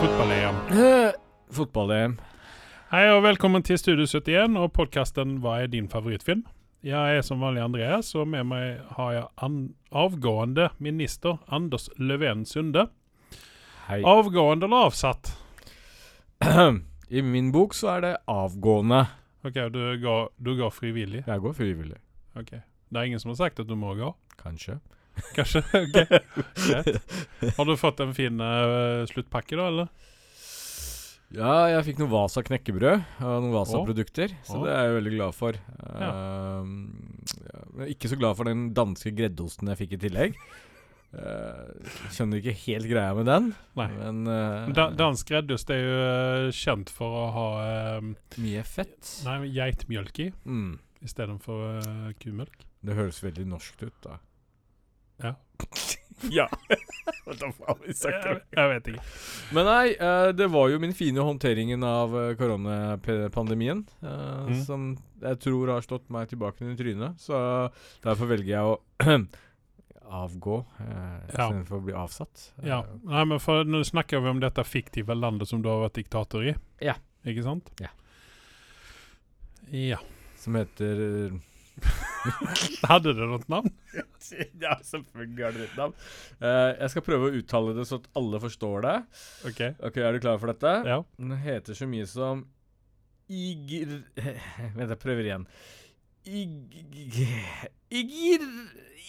Fotball-EM. Fotball-EM. Hei og velkommen til Studio 71 og podkasten Hva er din favorittfilm? Jeg er som vanlig Andreas, og med meg har jeg an avgående minister Anders Löfven Sunde. Hei. Avgående eller avsatt? I min bok så er det avgående. Ok, du går, du går frivillig? Jeg går frivillig. Ok. Det er ingen som har sagt at du må gå? Kanskje. Kanskje? Ok, greit. Har du fått en fin uh, sluttpakke, da, eller? Ja, jeg fikk noe Vasa knekkebrød og noen Vasa-produkter, så Å. det er jeg veldig glad for. Ehm, ja, men ikke så glad for den danske greddosten jeg fikk i tillegg. Uh, skjønner ikke helt greia med den, Nei. men uh, Da, dansk reddost er jo uh, kjent for å ha eh, mye fett. Nei, geitmjølk i Mm. istedenfor uh, kumelk. Det høres veldig norskt ut, da. Ja. ja. Hva faen vi Jeg, jeg vet ikke. Men nei, eh, det var jo min fine håndteringen av uh, koronapandemien eh, Mm. som jeg tror har stått meg tilbake i trynet. Så derfor velger jeg å avgå uh, Ja. istedenfor å bli avsatt. Ja. Eh, Nei, men for Nå snakker vi om dette fiktive landet som du har vært diktator i. Ja. Ikke sant? Ja. Ja. som heter Hadde det noe navn? Ja, selvfølgelig har det et navn. Eh, jeg skal prøve å uttale det så at alle forstår det. OK. Ok, Er du klar for dette? Ja. Den heter så mye som Igr... Vent, jeg prøver igjen. Ig... Igr...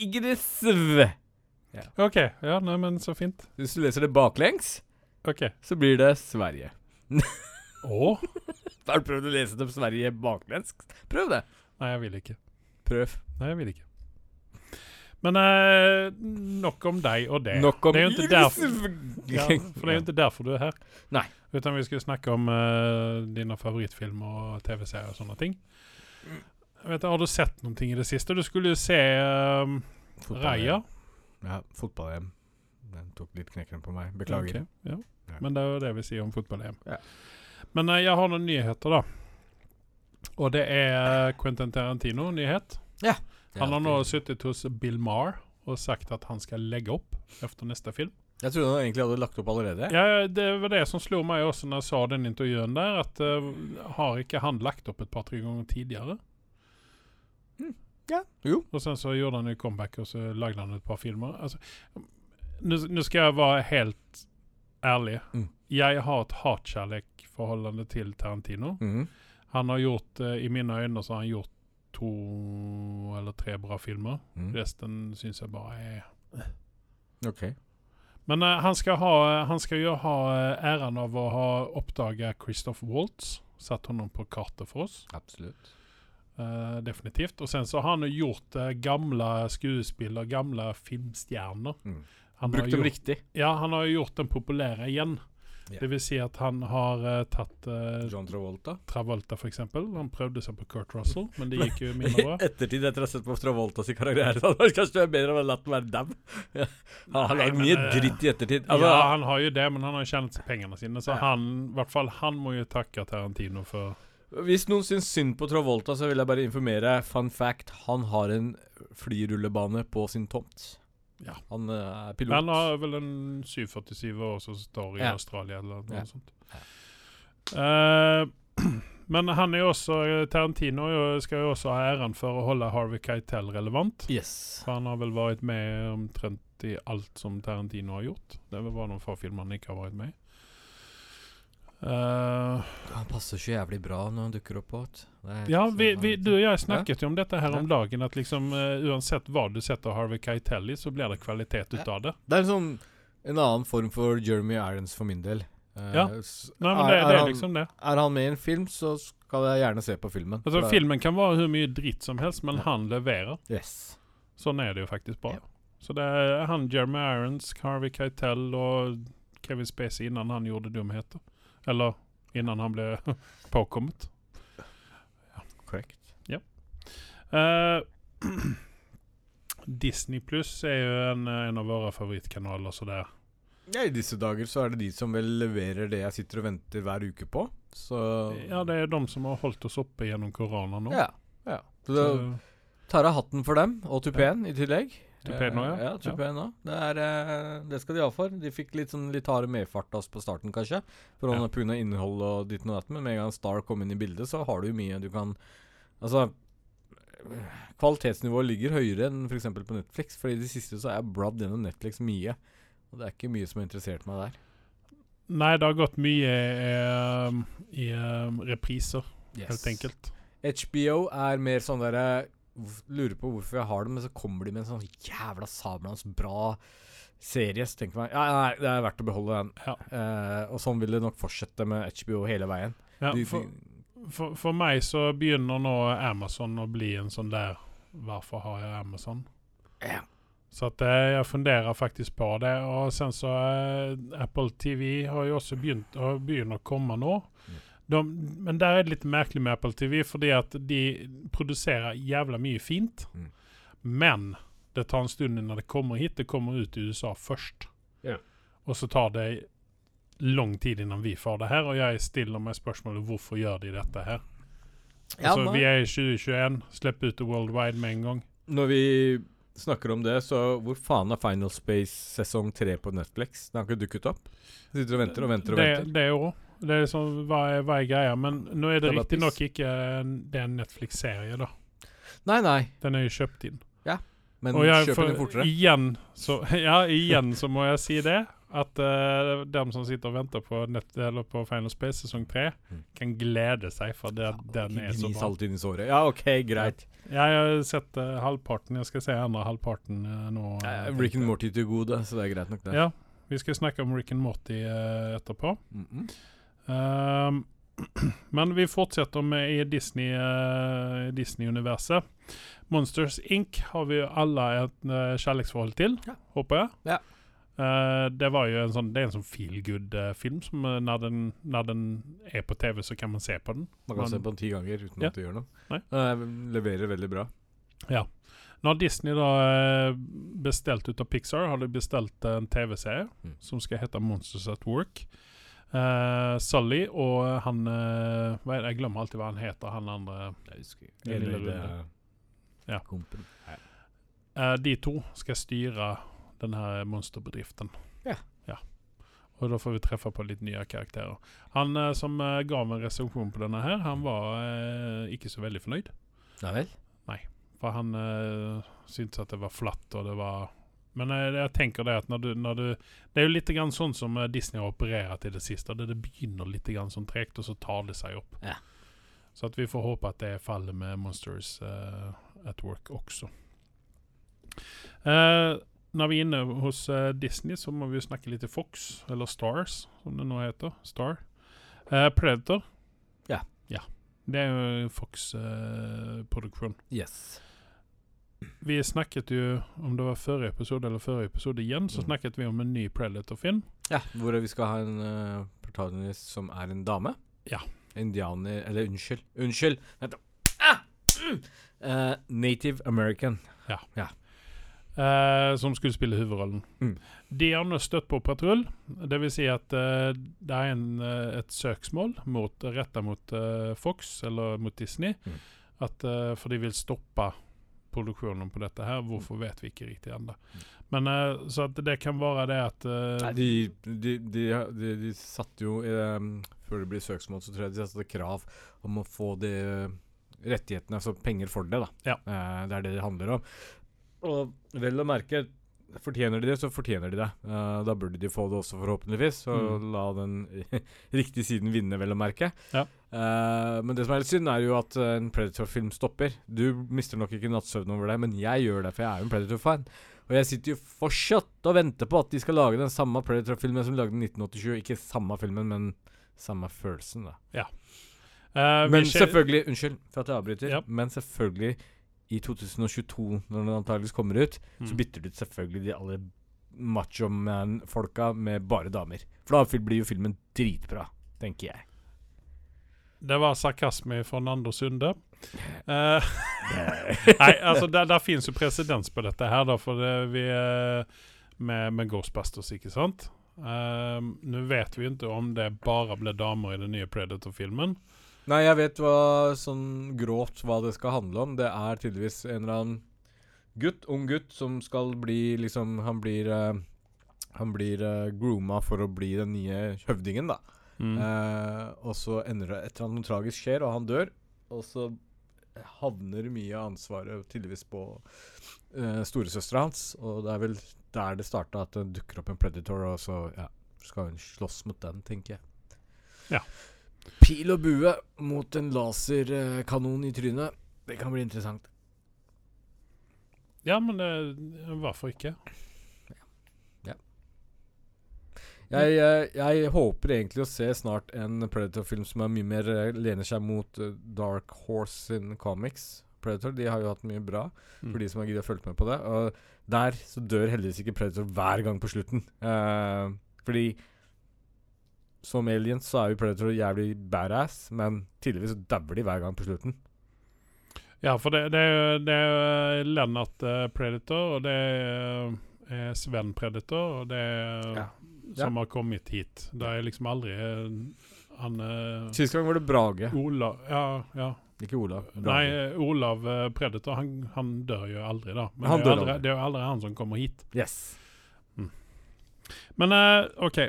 Igresv. OK. Ja, nei, men så fint. Hvis du leser det baklengs, OK. så blir det Sverige. Å? Har du prøvd å lese det på Sverige baklengs? Prøv det. Nei, jeg vil ikke. Prøv. Nei, jeg vil ikke. Men eh, nok om deg og det. Nok om det er jo ikke derfor, ja, For det er jo ikke derfor du er her. Nei. Utan vi skal snakke om eh, dine favorittfilmer og TV-serier og sånne ting. Jeg vet, har du sett noen ting i det siste? Du skulle jo se eh, Raja. Ja, fotball-EM. Den tok litt knekken på meg. Beklager. Okay, ja. Ja. Men det er jo det vi sier om fotball-EM. Ja. Men eh, jeg har noen nyheter, da. Og det er eh, Quentin Tarantino-nyhet. Han har nå sittet hos Bill Maher og sagt at han skal legge opp etter neste film. Jeg trodde han egentlig hadde lagt opp allerede. Ja, Det var det som slo meg også når jeg sa den intervjuen der, at uh, har ikke han lagt opp et par-tre ganger tidligere? Ja. Jo. Og sen så gjorde han jo comeback, og så lagde han et par filmer. Altså, nå skal jeg være helt ærlig. Mm. Jeg har et hatkjærlighetsforhold til Tarantino. Mm. Han har gjort, uh, I mine øyne så har han gjort to eller tre bra filmer. Mm. Resten syns jeg bare er Ok. Men uh, han skal, ha, han skal jo ha eh, æren av å ha oppdaga Christoph Waltz. Satt honom på kartet for oss. Absolutt. Uh, definitivt. Og sen så har han jo gjort uh, gamle skuespillere, gamle filmstjerner. Mm. Brukt dem gjort, riktig. ja, han har jo gjort dem populære igjen. Det vil si at han har uh, tatt uh, John Travolta. Travolta, for eksempel. Han prøvde seg på Kurt Russell, men det gikk jo mindre bra. ettertid, etter å ha sett på Travolta sin karriere, så hadde det er bedre å latt den være dau. Ja. Han har men, mye eh, dritt i ettertid. Altså, ja, han har jo det, men han har jo tjent pengene sine. Så Ja. han, i hvert fall han må jo takke Tarantino for Hvis noen syns synd på Travolta, så vil jeg bare informere. Fun fact, han har en flyrullebane på sin tomt. Ja. Han eh, er pilot. Han har vel en 747 år som står i Ja. Australia eller noe Ja. sånt. Uh, men han er jo også Tarantino skal jo også ha æren for å holde Harvey Keitel relevant. Yes. For han har vel vært med omtrent i alt som Tarantino har gjort. Det er vel bare noen få filmer han ikke har vært med i. Eh, Han passer så jævlig bra når han dukker opp er ja, vi, vi, du og jeg snakket jo om dette her om dagen, at liksom uh, uansett hva du setter Harvey Keitel i, så blir det kvalitet ut av det. Det er en sånn En annen form for Jeremy Irons for min del. Uh, Ja. Nei, men det, er det er liksom det. Er han med i en film, så skal jeg gjerne se på filmen. Altså, filmen kan være hvor mye dritt som helst, men Ja. han leverer. Yes. Sånn er det jo faktisk bare. Ja. Så det er han, Jeremy Irons, Harvey Keitel og Kevin Spacey innan han gjorde dumheter. Eller innan han ble påkommet. Ja, Eh, Disney Pluss er jo en, en av våre favorittkanaler, så det Ja, I disse dager så er det de som vel leverer det jeg sitter og venter hver uke på. Så Ja, det er de som har holdt oss oppe gjennom korona nå. Ja. ja. Så Så, tar jeg hatten for dem, og tupeen i tillegg. To pay nå, ja. ja, Tupeno. Det, er, eh, det skal de ha for. De fikk litt sånn litt harde medfart oss på starten, kanskje. For ja. Pga. innhold og ditt og datt. Men med en gang Star kom inn i bildet, så har du mye du kan Altså Kvalitetsnivået ligger høyere enn f.eks. på Netflix. For i det siste så er Brad gjennom Netflix mye. Og det er ikke mye som har interessert meg der. Nei, det har gått mye uh, i uh, repriser, yes. helt enkelt. HBO er mer sånn derre lurer på hvorfor jeg har dem, men så kommer de med en sånn jævla sablans bra serie. Så tenker man ja, nei, det er verdt å beholde den. Ja. Uh, og sånn vil det nok fortsette med HBO hele veien. Ja, for, for, for, meg så begynner nå Amazon å bli en sånn der Hvorfor har jeg Amazon? Ja. Så at uh, jeg funderer faktisk på det. Og sen så uh, Apple TV har jo også begynt, å, begynne å komme nå. Mm. De, men der er det litt merkelig med Apple TV, fordi at de produserer jævla mye fint. Mm. Men det tar en stund når det kommer hit. Det kommer ut i USA først. Yeah. Og så tar det lang tid innan vi får det her, og jeg stiller meg spørsmålet hvorfor gjør de dette her? Ja, altså, vi er i 2021. Slipp ut det worldwide med en gang. Når vi snakker om det, så hvor faen er Final Space sesong tre på Netflix? Den har ikke dukket opp? Sitter og venter og venter og det, venter. Det òg. Det er liksom, hva er, hva er greia? Men nå er det riktignok ikke det er en Netflix-serie, da. Nei, nei. Den er jo kjøpt inn. Ja, men kjøper den fortere. Igjen så, ja, igjen så må jeg si det. At uh, dem som sitter og venter på, nett, eller på Final Space sesong tre, mm. kan glede seg, for det, ja, den er så bra. inn i såret. Ja, OK, greit. Jeg har sett uh, halvparten. Jeg skal se andre halvparten uh, nå. Ja, Rick and Morty til gode, så det er greit nok, det. Ja, vi skal snakke om Rick and Morty etterpå. Mm -mm. Um, men vi fortsetter med i Disney-universet. Disney Monsters Inc. har vi alle et uh, kjærlighetsforhold til, ja. håper jeg. Ja. Uh, det var jo en sånn Det er en sånn feel good-film uh, som uh, når, den, når, den, er på TV, så kan man se på den. Man kan man, se på den ti ganger uten ja. at det gjør noe. leverer veldig bra. Ja. Når Disney da bestilt ut av Pixar, har de bestilt en TV-serie mm. som skal hete Monsters at Work. Uh, Sully og han uh, hva er det? Jeg glemmer alltid hva han heter, han andre Jeg husker. Ja. Uh, de to skal styre denne monsterbedriften. Ja. ja. Og da får vi treffe på litt nye karakterer. Han som ga meg resepsjon på denne her, han var ikke så veldig fornøyd. Ja vel? Nei. For han syntes at det var flatt, og det var men jeg, jeg, tenker det at når du, når du, Det er jo litt grann sånn som eh, Disney har operert i det siste. Det, det begynner litt grann sånn tregt, og så tar det seg opp. Ja. Så at vi får håpe at det faller med Monsters uh, at Work også. Uh, når vi er inne hos uh, Disney, så må vi snakke litt til Fox, eller Stars, som det nå heter. Star. Predator. Ja. ja. Det er jo Fox-produksjon. yes vi snakket jo, om det var forrige episode eller forrige episode igjen, så mm. snakket vi om en ny Predator-film. Ja, hvor vi skal ha en uh, protagonist som er en dame. Ja. Indianer Eller unnskyld. Unnskyld! Ah! mm! uh, Native American. Ja. ja. Uh, som skulle spille hovedrollen. Mm. De har nå støtt på patrull. Det vil si at uh, det er en, uh, et søksmål mot, retta mot Fox, eller mot Disney, mm. at, for de vil stoppe produksjonen på dette her. Hvorfor vet vi ikke riktig ennå. Men uh, Så at det kan være det at uh, Nei, de, de, de, de, satte jo um, Før det blir søksmål, så tror jeg de satte krav om å få de rettighetene, altså penger for det. da. Ja. Uh, det er det det handler om. Og vel å merke Fortjener de det, så fortjener de det. Uh, da burde de få det også, forhåpentligvis. Og mm. la den riktige siden vinne, vel å merke. Ja. Uh, men det som er litt synd, er jo at uh, en Predator-film stopper. Du mister nok ikke nattsøvn over det, men jeg gjør det, for jeg er jo en Predator-fan. Og jeg sitter jo fortsatt og venter på at de skal lage den samme Predator-filmen som de lagde i 1987. Ikke samme filmen, men samme følelsen, da. Ja. men selvfølgelig Unnskyld for at jeg avbryter, ja. men selvfølgelig i 2022, når den antakeligvis kommer ut, mm. så bytter du ut selvfølgelig de alle macho man-folka med bare damer. For da blir jo filmen dritbra, tenker jeg. Det var sarkasme fra Nando Sunde. Uh, nei, altså der, der fins jo presedens på dette her, da, for det, vi med, med, Ghostbusters, ikke sant? Uh, Nå vet vi ikke om det bare ble damer i den nye Predator-filmen. Nei, jeg vet hva, sånn grovt hva det skal handle om. Det er tydeligvis en eller annen gutt, ung gutt, som skal bli liksom Han blir uh, Han blir uh, grooma for å bli den nye høvdingen, da. Mm. Uh, og så ender det et eller annet tragisk skjer, og han dør. Og så havner mye av ansvaret tydeligvis på uh, storesøstera hans. Og det er vel der det starta, at det dukker opp en predator, og så ja, skal hun slåss mot den, tenker jeg. Ja. Pil og bue mot en laserkanon i trynet. Det kan bli interessant. Ja, men uh, hvorfor ikke? Jeg, jeg, jeg, håper egentlig å se snart en Predator-film som er mye mer eh, lener seg mot uh, Dark Horse in comics. Predator de har jo hatt mye bra, mm. for de som har giddet å følge med på det. Og der så dør heldigvis ikke Predator hver gang på slutten. Uh, fordi som aliens så er jo Predator jævlig badass, men tydeligvis så dauer de hver gang på slutten. Ja, for det, det, det er Lennart uh, Predator, og det er Sven Predator, og det er ja som har kommet hit. Det er liksom aldri eh, han Sist gang var det Brage. Olav, ja, ja. Ikke Olav. Brage. Nei, Olav Predator, han, han, dør jo aldri, da. Men det er, aldri, det er, jo aldri han som kommer hit. Yes. Men uh, OK,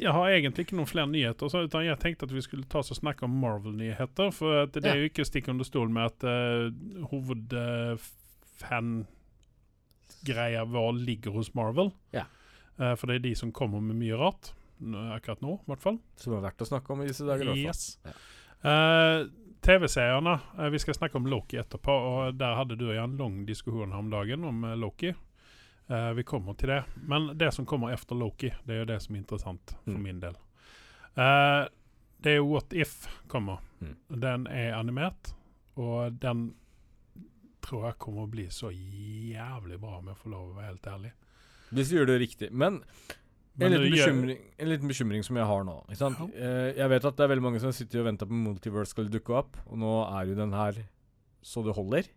jeg har egentlig ikke noen flere nyheter. Så, utan jeg tenkte at vi skulle ta oss og snakke om Marvel-nyheter. For det, det er jo ikke stikk under stol med at uh, hovedfan greia vår ligger hos Marvel. Ja. Uh, for det er de som kommer med mye rart. Akkurat nå, i hvert fall. Som er verdt å snakke om i disse dager. Yes. Ja. Uh, TV-seerne. Uh, vi skal snakke om Loki etterpå. Og Der hadde du og en lang diskusjon her om dagen om Loki. Vi kommer til det. Men det som kommer etter Loki, det er jo det som interessant for mm. min del. det er What If kommer. Mm. Den er animert, og den tror jeg kommer å bli så jævlig bra, om jeg får lov å være helt ærlig. Hvis du gjør det riktig. Men, en, liten bekymring, en, liten bekymring, som jeg har nå. Ja. Uh, jeg vet at det er veldig mange som sitter og venter på Multiverse skal dukke opp, og nå er jo den her så det holder.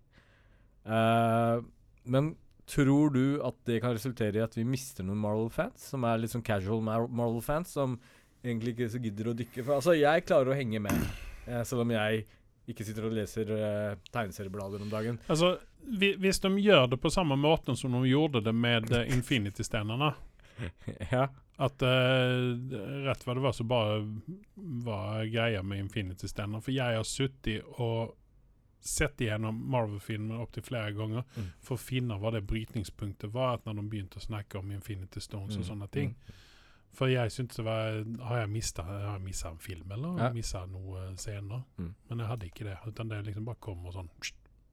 Uh, men tror du at det kan resultere i at vi mister noen Marvel-fans, som er litt sånn casual Marvel-fans, som egentlig ikke så gidder å dykke? For altså, jeg klarer å henge med, eh, selv om jeg ikke sitter og leser eh, tegneserieblader om dagen. Altså, hvis de gjør det på samme måten som de gjorde det med uh, Infinity-stendene ja. At uh, rett hva det var, så bare var greia med Infinity-stendene. For jeg har sittet og sett igjennom Marvel-filmer opptil flere ganger mm. for å finne hva det brytningspunktet var at når de begynte å snakke om Infinity Stones mm. og sånne ting. Mm. For jeg syntes det var Har jeg mista en film, eller? Ja. Mista noe scener? Mm. Men jeg hadde ikke det. Utan det liksom bare kom og sånn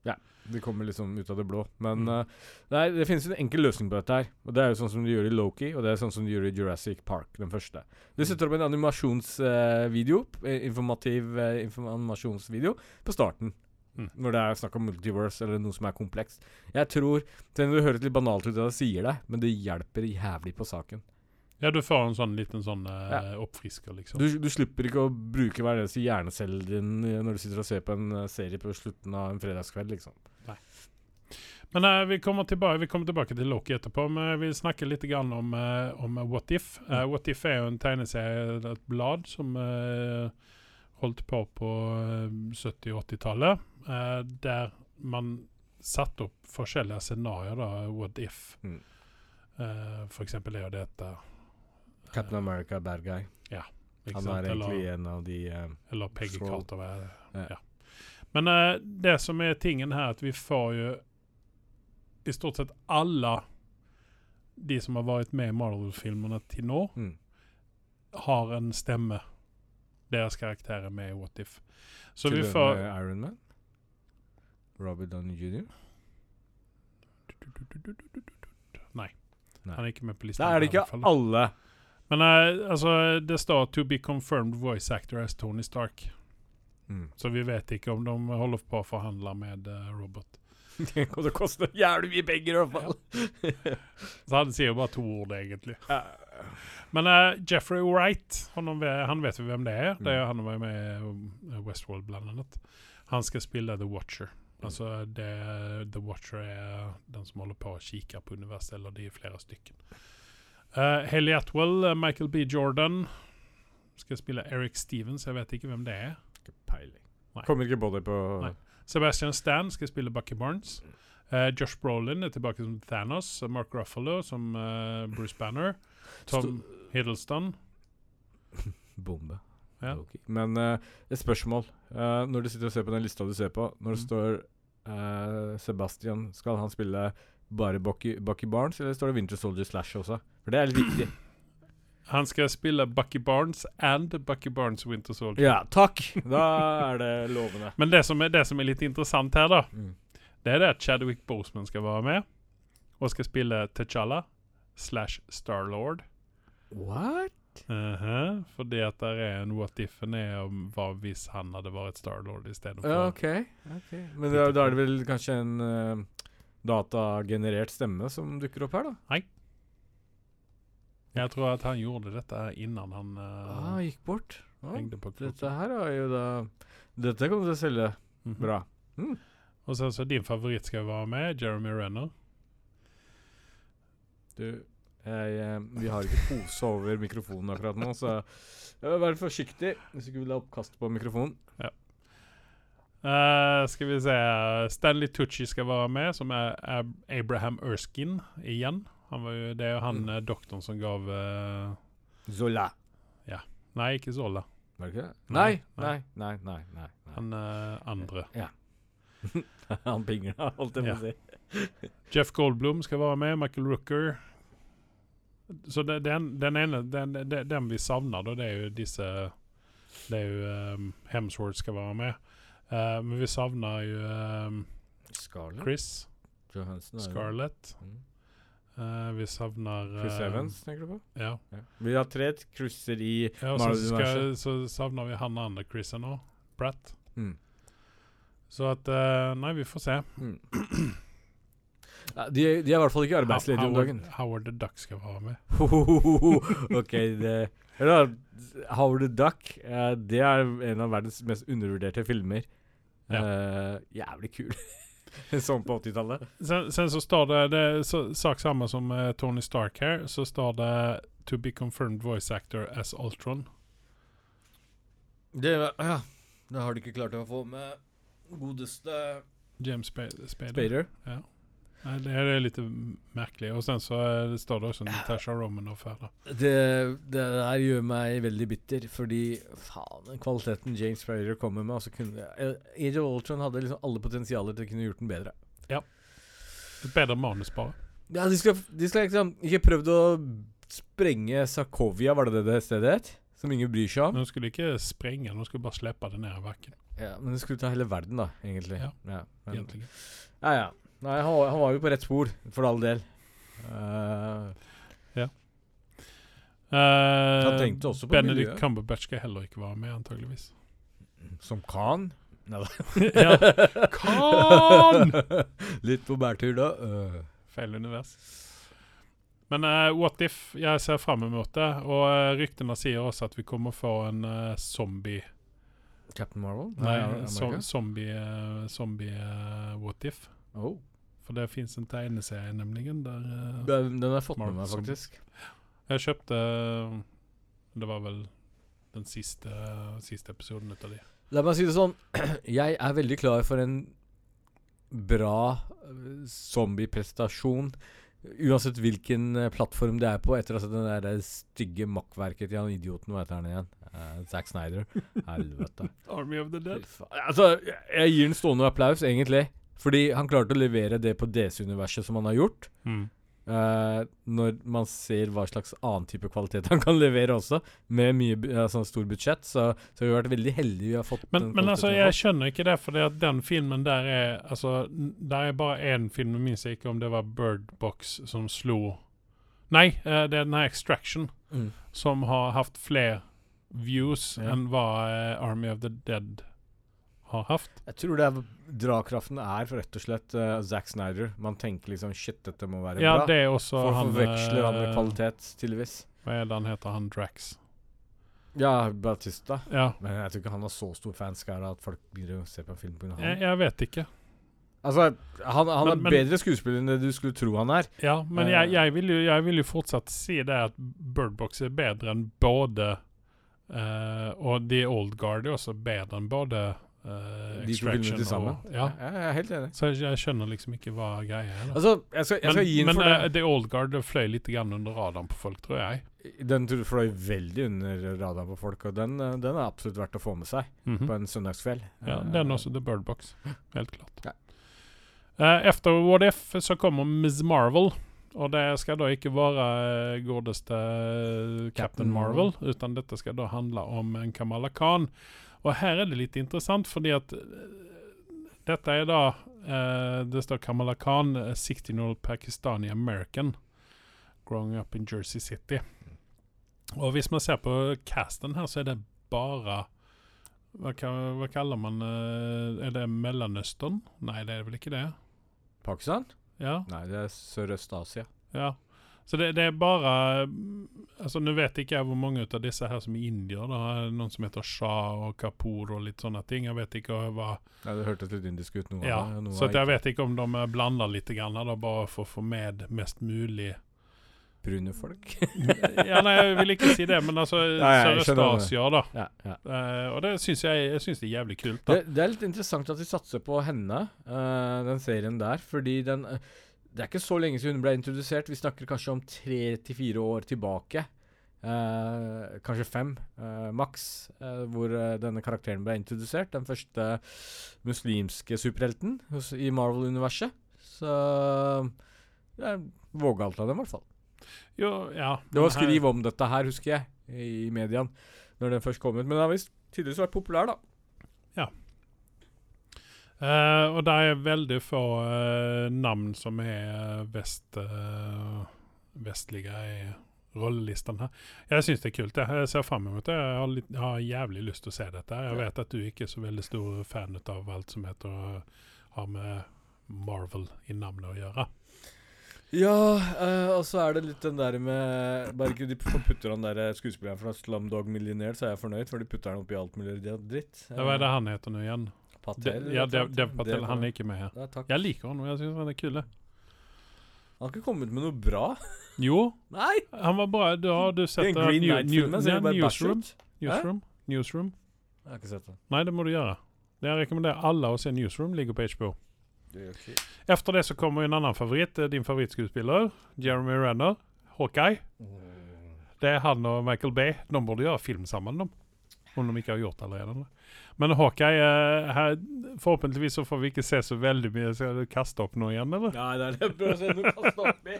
Ja. Det kommer liksom ut av det blå. Men mm. uh, nei, det finnes en enkel løsning på dette her. Og det er jo sånn som de gjør i Loki, og det er sånn som de gjør i Jurassic Park, den første. De mm. setter opp en animasjonsvideo, uh, informativ uh, informasjonsvideo, på starten. Mm. Når det er snakk om multiverse eller noe som er komplekst. Jeg tror Det høres litt banalt ut det jeg sier det, men det hjelper jævlig på saken. Ja, du får en sånn liten sånn uh, ja. oppfrisker, liksom. Du, du, slipper ikke å bruke hver eneste hjernecelle din når du sitter og ser på en uh, serie på slutten av en fredagskveld, liksom. Nei. Men uh, vi, kommer tilbake, vi, kommer tilbake, til Loki etterpå, men vi snakker litt grann om, om What If. Mm. What If er jo en tegneserie, et blad, som holdt på på 70- 80-tallet, der man satte opp forskjellige scenarioer, da, What If. Mm. for eksempel er jo dette Captain America, bad guy. Ja, Han sant? er egentlig eller, en av de uh, Eller Peggy Carter. Ja. ja. Men eh, det som er tingen her, at vi får jo i stort sett alle de som har vært med i Marvel-filmene til nå, mm. har en stemme. Deres karakterer med i What If. Så til vi får Iron Man? Robert Downey jr.? Nei. Nei. Han er ikke med på lista. Da er det ikke alle men uh, altså, det står 'to be confirmed voice actor as Tony Stark'. Mm. Så vi vet ikke om de holder på å forhandle med uh, Robert. det koster jævlig mye penger, i hvert fall. Så han sier jo bare to ord, egentlig. Men uh, Jeffrey Wright, han, han, vet vi hvem det er. Det er mm. Han var med i Westworld, blant annet. Han skal spille The Watcher. Altså det, The Watcher er den som holder på å kikke på universet, eller de er flere stykker. Uh, Haley Atwell, uh, Michael B. Jordan skal spille Eric Stevens. Jeg vet ikke hvem det er. Ikke peiling. Kommer ikke på det på Nei. Sebastian Stan skal spille Bucky Barnes. Uh, Josh Brolin er tilbake som Thanos. Mark Ruffalo som uh, Bruce Banner. Tom Sto Hiddleston. Bombe. Ja. Okay. Men uh, et spørsmål. når du sitter og ser på den lista du ser på, når det mm. står Sebastian, skal han spille bare Bucky, Bucky Barnes, eller står det Winter Soldier Slash også? For det er litt viktig. Han skal spille Bucky Barnes and Bucky Barnes Winter Soldier. Ja, takk! Da er det lovende. Men det som er, det som er litt interessant her, da, mm. det er det at Chadwick Boseman skal være med. Og skal spille T'Challa slash Starlord. What? Uh -huh, fordi at det er en what if-en er om hva hvis han hadde vært Starlord istedenfor. Ja, ok. okay. Men da, da, er det vel kanskje en uh, datagenerert stemme som dukker opp her, da? Nei. Jeg tror at han gjorde dette innan han uh, ah, gikk bort. Ah, dette her er jo da Dette kommer til å selge mm -hmm. bra. Mm. Og så, så din favoritt skal være med, Jeremy Renner. Du, jeg, eh, vi har ikke pose over mikrofonen akkurat nå, så vær forsiktig hvis du ikke vil ha oppkast på mikrofonen. Ja. Uh, skal vi se Stanley Tucci skal være med, som er Ab Abraham Erskine igjen. Jo, det er jo han mm. doktoren som gav uh, Zola. Ja. Nei, ikke Zola. Var det ikke det? Nei, nei, nei. nei, nei, nei. Han uh, andre. Ja. han pingla, holdt jeg på å si. Jeff Goldblum skal være med. Michael Rooker. Så det, den, den, ene den, den, den vi savner, da, det er jo disse Det er jo um, Hemsworth skal være med. Uh, men vi savner jo um, Chris. Johansen, Scarlett. Mm. Uh, vi savner uh, Chris Evans, tenker du på? Ja. ja. Vi har tre krysser i ja, så, skal, så savner vi han andre Chrisen òg. Pratt. Mm. Så at uh, Nei, vi får se. Mm. Ja, de, de, er i hvert fall ikke arbeidsledige om dagen. Howard the Duck skal være med. ok, det, eller, Howard the Duck det er en av verdens mest undervurderte filmer. Ja. jævlig kul. sånn på 80-tallet. Sen, sen, så står det, det er så, sak samme som uh, Tony Stark her, så står det 'To be confirmed voice actor as Ultron'. Det Ja. Det har de ikke klart å få med godeste James Spader. Spader. Ja. Det er litt merkelig. Og sen så det står det også Natasha Romanoff her. Da. Det, det der gjør meg veldig bitter, fordi faen, den kvaliteten James Frayer kommer med altså kunne, Age of Ultron hadde liksom alle potensialer til å kunne gjort den bedre. Ja. Et bedre manus, bare. Ja, de skal, de skal liksom ikke prøvd å sprenge Sarkovia, var det det det stedet het? Som ingen bryr seg om. Men De skulle ikke sprenge, de skulle bare slippe det ned i bakken. Ja, men de skulle ta hele verden, da, egentlig. Ja, ja men, egentlig. Ja, ja. Nei, han, han, var jo på rett spor, for all del. Uh, ja. Uh, Benedict miljøet. Cumberbatch skal heller ikke være med, antageligvis. Som Khan? Nei da. ja. Khan! Litt på bærtur, da. Uh. Feil univers. Men uh, what if? Jeg ser fram mot det. Og uh, ryktene sier også at vi kommer få en uh, zombie Captain Marvel? Nei, Nei zombie, zombie what if. Oh. For det fins en tegneserie, nemlig. Der, uh, den, den har jeg fått med meg, faktisk. Jeg kjøpte Det var vel den siste, siste episoden ut av de. La meg si det sånn. Jeg er veldig klar for en bra eh, zombieprestasjon. Uansett hvilken plattform det er på, etter å ha sett det stygge makkverket til han idioten, hva heter han igjen? Uh, Zack Snyder. Helvete. Army of the Dead. Altså, jeg gir den stående applaus, egentlig. Fordi han klarte å levere det på DC-universet som han har gjort. Mm. Uh, når man ser hva slags annen type kvalitet han kan levere også, med mye altså, stor budsjett, så, så har vi vært veldig heldige vi har fått Men, men altså, jeg skjønner ikke det, for at den filmen der er Altså, der er bare én film, jeg minnes ikke om det var Bird Box som slo Nei, uh, det er den her Extraction, mm. som har hatt flere views ja. enn hva uh, Army of the Dead har hatt. Jeg tror det er dragkraften er for rett og slett uh, Zack Snyder. Man tenker liksom Shit, dette må være ja, bra. Det er også for han forveksler han med eh, kvalitet, tydeligvis. Hva er det han heter, han Drax? Ja, Batista. Ja. Men jeg tror ikke han har så stor fanskare at folk begynner å se på en film pga. han. Jeg, jeg vet ikke. Altså, han, han men, er bedre skuespiller enn det du skulle tro han er. Ja, men uh, jeg, jeg, vil jo, jeg, vil jo, fortsatt si det at Birdbox er bedre enn både uh, Og The Old Guard er også bedre enn både uh, De to filmene til sammen? Ja. Jeg er helt enig. Så jeg, jeg skjønner liksom ikke hva greia er. Altså, jeg skal, jeg skal men men for det. The Old Guard fløy litt grann under radaren på folk, tror jeg. Den tror- fløy veldig under radaren på folk, og den, eh, den er absolutt verdt å få med seg Mhm. på en søndagskveld. Ja, den også The Bird Box. Helt klart. Ja. Uh, efter What If så kommer Ms. Marvel. Og det skal da ikke være godeste Captain Captain Marvel, utan dette skal da handle om en Kamala Khan. Og her er det litt interessant, fordi at eh, dette er da eh, Det står Kamala Khan, eh, 16-year-old Pakistani American, growing up in Jersey City. Og hvis man ser på casten her, så er det bare hva, hva kaller man eh, Er det Mellomøsten? Nei, det er vel ikke det? Pakistan? Ja. Nei, det er Sørøst-Asia. ja. Så det, det er bare Altså, Nå vet ikke jeg hvor mange av disse her som er indier. da Noen som heter Shah og Kapoor og litt sånne ting. Jeg vet ikke hva Nei, Det hørtes litt indisk ut. Noe Ja, av det. Så jeg vet ikke om de er blanda litt, grann, da, bare for å få med mest mulig Brune folk. Ja, nei, jeg vil ikke si det, men altså Ja, ja, Sørøst-Asia, da. ja, ja. Uh, og det syns jeg, jeg synes det er jævlig kult. da Det, det er litt interessant at de satser på henne, uh, den serien der, fordi den eh, Det er ikke så lenge siden hun ble introdusert. Vi snakker kanskje om tre til fire år tilbake. Eh, kanskje fem, eh, maks, eh, hvor eh, denne karakteren ble introdusert. Den første muslimske superhelten hos- i Marvel-universet. Så det er vågalt av dem, i hvert fall. Jo, ja. Det var skriv om dette her, husker jeg, i, i mediene, når den først kom ut. Men den har visst tydeligvis vært populær, da. Eh, og det er veldig få uh, navn som er eh, vest, uh, vestlige i rollelisten her. Jeg syns det er kult. Jeg, jeg ser fram mot det. Jeg har, litt, jeg har jævlig lyst til å se dette. Jeg vet at du ikke er så veldig stor fan av alt som heter å ha med Marvel i navnet å gjøre. Ja, og så er det litt den der med Bare ikke de putter han der skuespilleren fra Slumdog Millionaire, så er jeg fornøyd, for de putter han oppi alt mulig dritt. Hva er det han heter nå igjen? Patel? De, ja, Dev. Dev Patel. Dev- Han er ikke med her. Ja, takk. Jeg liker han, og jeg syns han er kul. Han har ikke kommet med noe bra. Jo, Nei! han var bra. Da har du sett uh, Green Knight-filmen New- ja, det Newsroom. Eh? Newsroom. Newsroom. Jeg har ikke sett den. Nei, det må du gjøre. Det jeg rekommenderer alle å se Newsroom. Ligger på HBO. Det okay. Efter det så kommer en annen favoritt. eh, Din favorittskuespiller. Jeremy Renner. Hawkeye. Det er han og Michael Bay. De burde gjøre film sammen, de. Om de ikke har gjort allerede. Men Hawkeye eh, Forhåpentligvis så får vi ikke se så veldig mye. Skal du kaste opp noe igjen, eller? Nei, det er å se noe kaste oppi.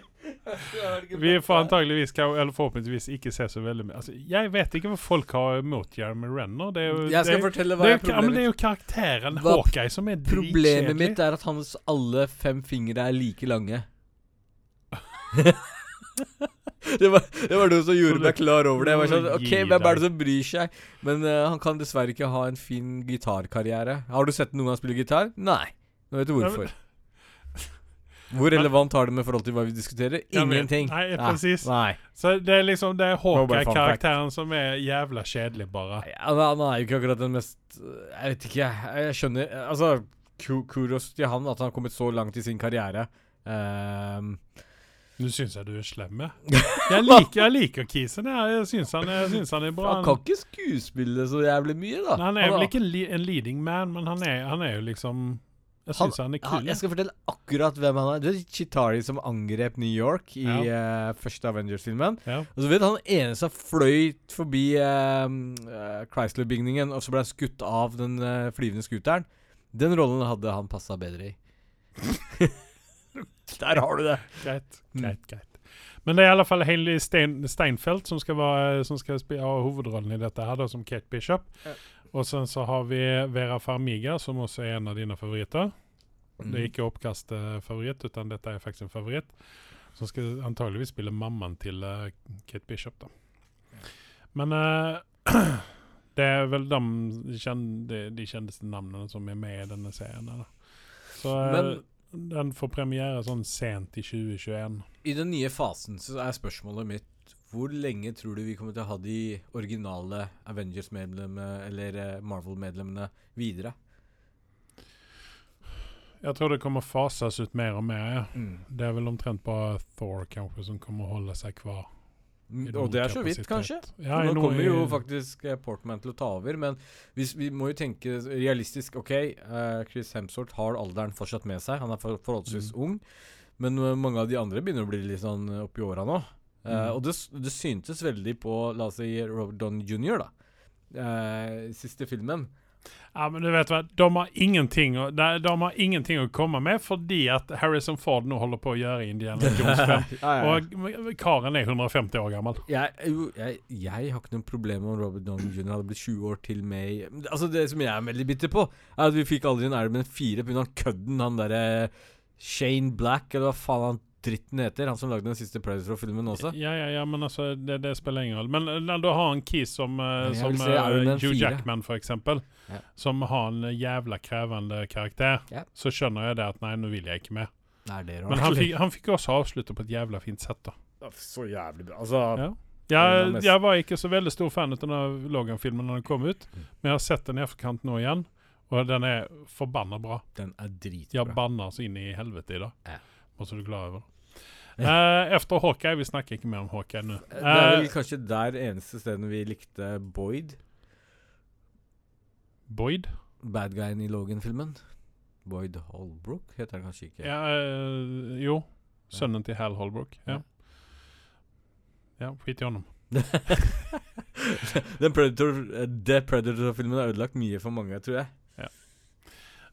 Vi får antageligvis, eller forhåpentligvis ikke se så veldig mye. Altså, jeg vet ikke hva folk har imot Jeremy Renner. Det er jo, Jeg skal det, fortelle hva det, er er, ja, men det er jo karakteren Hva- Hawkeye som er Problemet dritkjedelig. mitt er at hans alle fem fingre er like lange. det, var, det var noe som gjorde meg klar over det. Jeg var sånn, ok, Hvem er det som bryr seg? Men uh, han kan dessverre ikke ha en fin gitarkarriere. Har du sett noen han spiller gitar? Nei. Nå vet du hvorfor. Hvor relevant har det med forhold til hva vi diskuterer? Ingenting. Nei, Ja, presis. Nei. Så det er liksom Det er. Hawkeye-karakteren som er jævla kjedelig, bare. Nei, Han, han er jo ikke akkurat den mest Jeg vet ikke, jeg, skjønner Altså, kudos til han at han har kommet så langt i sin karriere. Ehm, Nå syns jeg du er slem, jeg. Jeg liker, jeg liker Kisen. Jeg, jeg syns han, han er bra. han kan ikke skuespille så jævlig mye, da. han er vel ikke en, en leading man, men han er, han er jo liksom Jeg Han- syns han, er kul. jeg skal fortelle akkurat hvem han er. Du vet Chitari som angrep New York i eh, første Avengers-filmen. ja. Og så vet han eneste som fløy forbi uh, uh, Chrysler-bygningen, og så ble han skutt av den flyvende scooteren. Den rollen hadde han passa bedre i. Der har du det. Greit, Mm. greit, greit. Men det er i alle fall Hailey Stein, Steinfeld som skal, være, som skal ha hovedrollen i dette, her da, som Kate Bishop. Ja. Og sen så har vi Vera Farmiga, som også er en av dine favoritter. Det er ikke oppkastfavoritt, utan dette er faktisk en favoritt. Som skal antageligvis spille mammaen til uh, Kate Bishop, da. Men uh, det er vel de, kjende, de, de kjendeste navnene som er med i denne serien. Da. Så uh, Men- den får premiere sånn sent i 2021. I den nye fasen så er spørsmålet mitt hvor lenge tror du vi kommer til å ha de originale Avengers-medlemmene eller eh, Marvel-medlemmene videre? Jeg tror det kommer fases ut mer og mer. Mm. Det er vel omtrent bare Thor kanskje som kommer å holde seg kvar. Og det er så vidt, kanskje. Ja, nå kommer jo faktisk uh, Portman til å ta over. Men hvis, vi må jo tenke realistisk. OK, uh, Chris Hemsworth har alderen fortsatt med seg. Han er for, forholdsvis mm. ung. Men uh, mange av de andre begynner å bli litt sånn oppi åra nå. Mm. Og det, det, syntes veldig på la oss si Robert Don jr., da. siste filmen. Ja, men du vet hva, de har ingenting å, de, de har ingenting å komme med fordi at Harrison Ford nå holder på å gjøre Indiana Jones 5. ja, ja. Og karen er 150 år gammel. Jeg, jeg, jeg, har ikke noe problem om Robert Downey jr. hadde blitt 20 år til med Altså Det som jeg er veldig bitter på, er at vi fikk aldri en Iron Man 4 pga. kødden han derre Shane Black, eller hva faen han dritten heter, han som lagde den siste Predator-filmen også. Ja, ja, ja, men altså, det, det spiller ingen rolle. Men uh, da har en Keys som, uh, som uh, Hugh Jackman, for eksempel, ja. som har en jævla krevende karakter, ja. så skjønner jeg det at nei, nå vil jeg ikke med. Nei, det er men han fikk, han fikk også avslutte på et jævla fint sett, da. Så jævlig bra. Altså ja. Jeg, jeg, var ikke så veldig stor fan av denne Logan-filmen når den kom ut, mm. men jeg har sett den i etterkant nå igjen, og den er forbanna bra. Den er dritbra. Jeg banner så inn i helvete i dag. Ja. Måtte du glad over. Eh, efter Hawkeye. Vi snakker ikke mer om Hawkeye nå. Eh, det er vel eh, kanskje der eneste stedet vi likte Boyd. Boyd? Bad guyen i Logan-filmen. Boyd Holbrook heter han kanskje ikke? Ja, eh, jo. Sønnen til Hal Holbrook. Ja. Ja, skit i honom. Den Predator, The Predator-filmen har ødelagt mye for mange, tror jeg.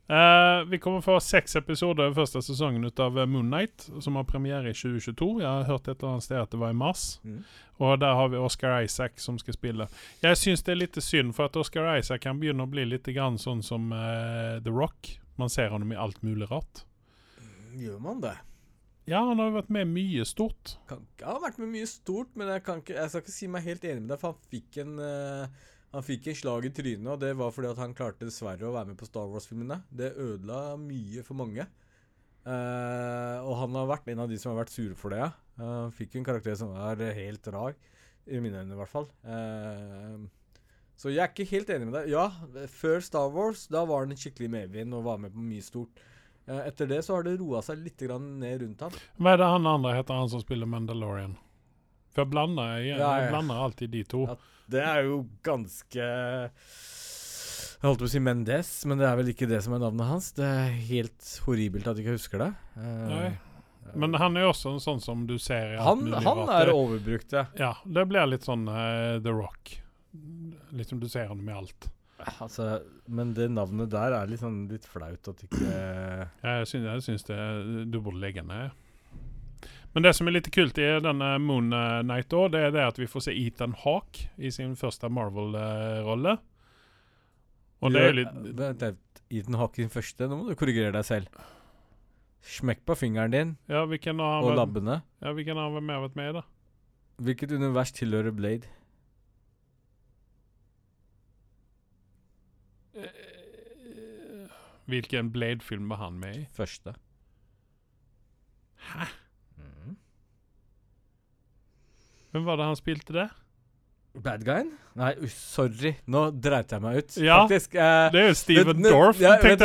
Uh, vi kommer få seks episoder i første sesongen ut av Moon Knight, som har premiere i 2022. Jeg har hørt et eller annet sted at det var i mars. Mm. Og der har vi Oscar Isaac som skal spille. Jeg syns det er litt synd, for at Oscar Isaac kan begynne å bli litt grann sånn som uh, The Rock. Man ser ham i alt mulig rart. Gjør man det? Ja, han har jo vært med mye stort. Kan, han har vært med mye stort, men jeg, ikke, jeg, skal ikke si meg helt enig med deg, for han fikk en uh han fikk en slag i trynet, og det var fordi at han klarte dessverre å være med på Star Wars-filmene. Det ødela mye for mange. Uh, og han har vært en av de som har vært sure for det. Uh, fikk en karakter som var helt rar, i mine øyne i hvert fall. Uh, så jeg er ikke helt enig med deg. Ja, før Star Wars da var han skikkelig medvind og var med på mye stort. etter det så har det roa seg litt ned rundt ham. Hva er det han andre heter, han som spiller Mandalorian? For jeg blander, jeg, jeg blander alltid de to. Ja, det er jo ganske Jeg holdt på å si Mendes, men det er vel ikke det som er navnet hans. Det er helt horribelt at jeg ikke husker det. Uh, Nei. Men han er jo også en sånn som du ser i Han, han er overbrukt, ja. Ja, det blir litt sånn uh, The Rock. Litt som du ser ham med alt. Altså, men det navnet der er sånn litt flaut at ikke Jeg syns, jeg syns det Du burde legge ned. Men det som er litt kult i denne Moon Knight, da, det er det at vi får se Ethan Hawke i sin første Marvel-rolle. Og det er litt Vent, Ethan Hawke i sin første? Nå må du korrigere deg selv. Smekk på fingeren din ja, og labbene. Ja, Hvilken har vært med i, da? Hvilket univers tilhører Blade? Hvilken Blade-film var han med i? Første. Hæ? Hvem var det han spilte det? Bad guyen? Nei, sorry. Nå dreit jeg meg ut. Ja, Faktisk. Eh, det er jo Steven men, Dorff. Ja, vet,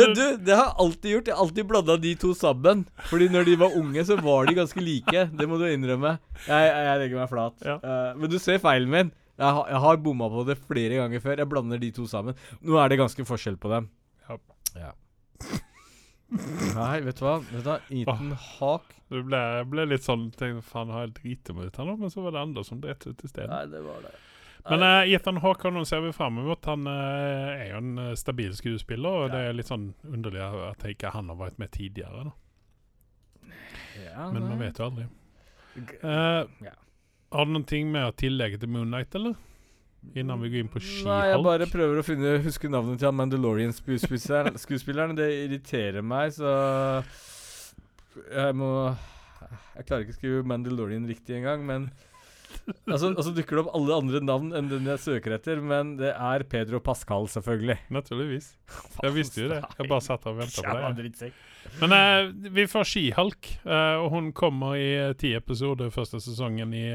men du, det har jeg alltid gjort. Jeg har alltid blanda de to sammen. Fordi når de var unge, så var de ganske like. Det må du innrømme. Jeg, jeg legger meg flat. Ja. Uh, men du ser feilen min. Jeg, har, jeg har bomma på det flere ganger før. Jeg blander de to sammen. Nå er det ganske forskjell på dem. Ja. ja. Nei, vet du hva? Vet du hva? Ethan oh. Hawk Det ble, ble, litt sånn tenkte, Faen, har jeg driti meg ut her nå? Men så var det andre som dreit ut i stedet. Nei, det var det. Men uh, Ethan Hawk nå ser vi fram mot. Han uh, er jo en uh, stabil skuespiller, og ja. det er litt sånn underlig at ikke han har vært med tidligere. Da. Ja, men man vet jo aldri. Ja. Har du noen ting med å tillegge til Moonlight, eller? Innan vi går inn på ski Nei, jeg bare prøver å finne, huske navnet til Mandalorian-skuespilleren. det irriterer meg, så jeg må Jeg klarer ikke å skrive Mandalorian riktig engang, men altså, altså dukker det opp alle andre navn enn den jeg søker etter, men det er Pedro Pascal, selvfølgelig. Naturligvis. Jeg visste jo det. Jeg bare satt og venta på det. Men uh, vi får skihalk, uh, og hun kommer i uh, ti episoder første sesongen i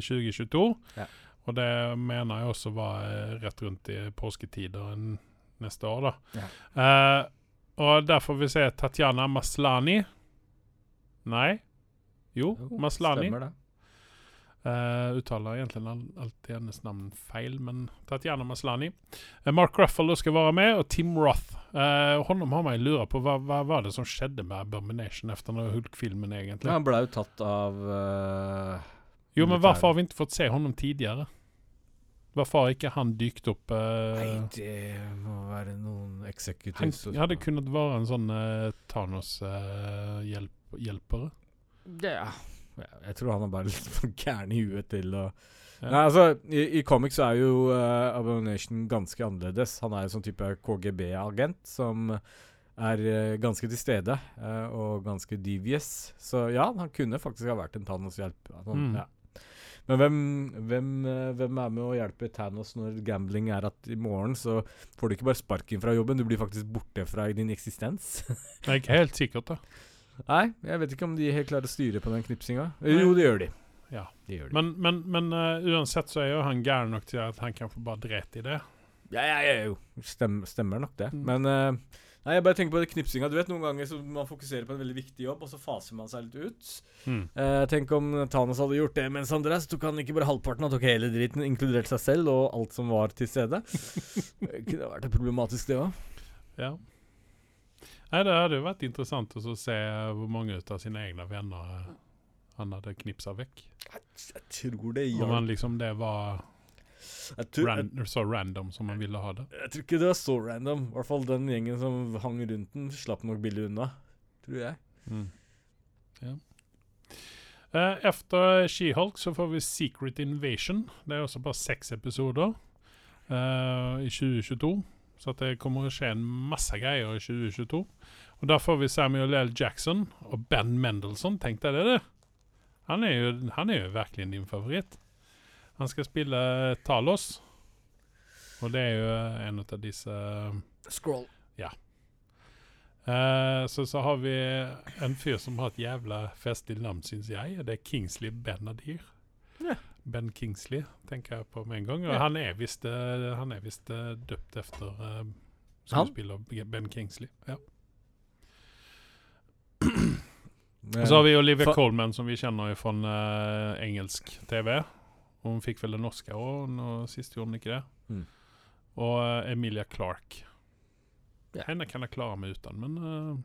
2022. Ja. Og det mener jeg også var eh, rett rundt i påsketider neste år, da. Ja. Uh, og der får vi se Tatjana Maslani. Nei? Jo, jo Maslani. Stemmer det. Uh, uttaler egentlig alltid hennes navn feil, men Tatjana Maslani. Uh, Mark Ruffalo skal være med, og Tim Roth. Uh, honom har meg lura på hva, hva var det som skjedde med Abomination etter Hulk-filmen, egentlig. Ja, han ble jo tatt av uh, Jo, men hvorfor har vi ikke fått se honom tidligere? Hvorfor har ikke han dykt opp Nei, det må være noen executives. Han hadde kunnet være en sånn Thanos-hjelpere. ja. Jeg tror han er bare litt for gæren i huet til å ja. Nei, altså, I, i comics er jo uh, Abomination ganske annerledes. Han er en sånn type KGB-agent som er uh, ganske til stede uh, og ganske devious. Så ja, han kunne faktisk ha vært en Thanos-hjelp. Altså, mm. ja. Men hvem, hvem, hvem, er med å hjelpe Thanos når gambling er at i morgen så får du ikke bare sparken fra jobben, du blir faktisk borte fra din eksistens? det er ikke helt sikkert, da. Nei, jeg vet ikke om de helt klarer å styre på den knipsinga. Jo, det gjør de. Ja. de gjør de. Men, men, men uh, uansett så er jo han gæren nok til at han kan få bare dreit i det. Ja, ja, ja, jo. Stem, stemmer nok det. Mm. Men uh, Nei, jeg bare tenker på det knipsinga. Du vet Noen ganger så man fokuserer på en veldig viktig jobb, og så faser man seg litt ut. Mm. Uh, tenk om Thanos hadde gjort det mens han drev, så tok han ikke bare halvparten, han tok hele driten, inkludert seg selv og alt som var til stede. det kunne vært problematisk, det òg. Ja. Nei, Det hadde jo vært interessant å se hvor mange av sine egne venner eh, han hadde knipsa vekk. Jeg, jeg tror det ja. Om han liksom det var tror, ran, så random som man ville ha det. Jeg tror ikke det var så random. I hvert fall den gjengen som hang rundt den, slapp nok billig unna. Tror jeg. Mm. Ja. Uh, efter She-Hulk så får vi Secret Invasion. Det er også bare seks episoder uh, i 2022. Så det kommer å skje en masse greier i 2022. Og Da får vi Samuel L. Jackson og Ben Mendelsohn. Tenk deg det, det. Han er, jo, han er jo virkelig din favoritt. Han skal spille Talos. Og det er jo en av disse Scroll. Ja. Uh, så, så har vi en fyr som har et jævla festlig navn, syns jeg. Det er Kingsley Benadir. Yeah. Ben Kingsley, tenker jeg på med en gang. Og ja. han er visst, uh, han er visst uh, døpt etter uh, skuespiller Ben Kingsley. Ja. Så har vi Olivia Colman, som vi kjenner fra uh, engelsk TV. Hun fikk vel det norske òg, sist gjorde hun ikke det. Mm. Og Emilia Clark. Ja. Henne kan jeg klare meg uten, men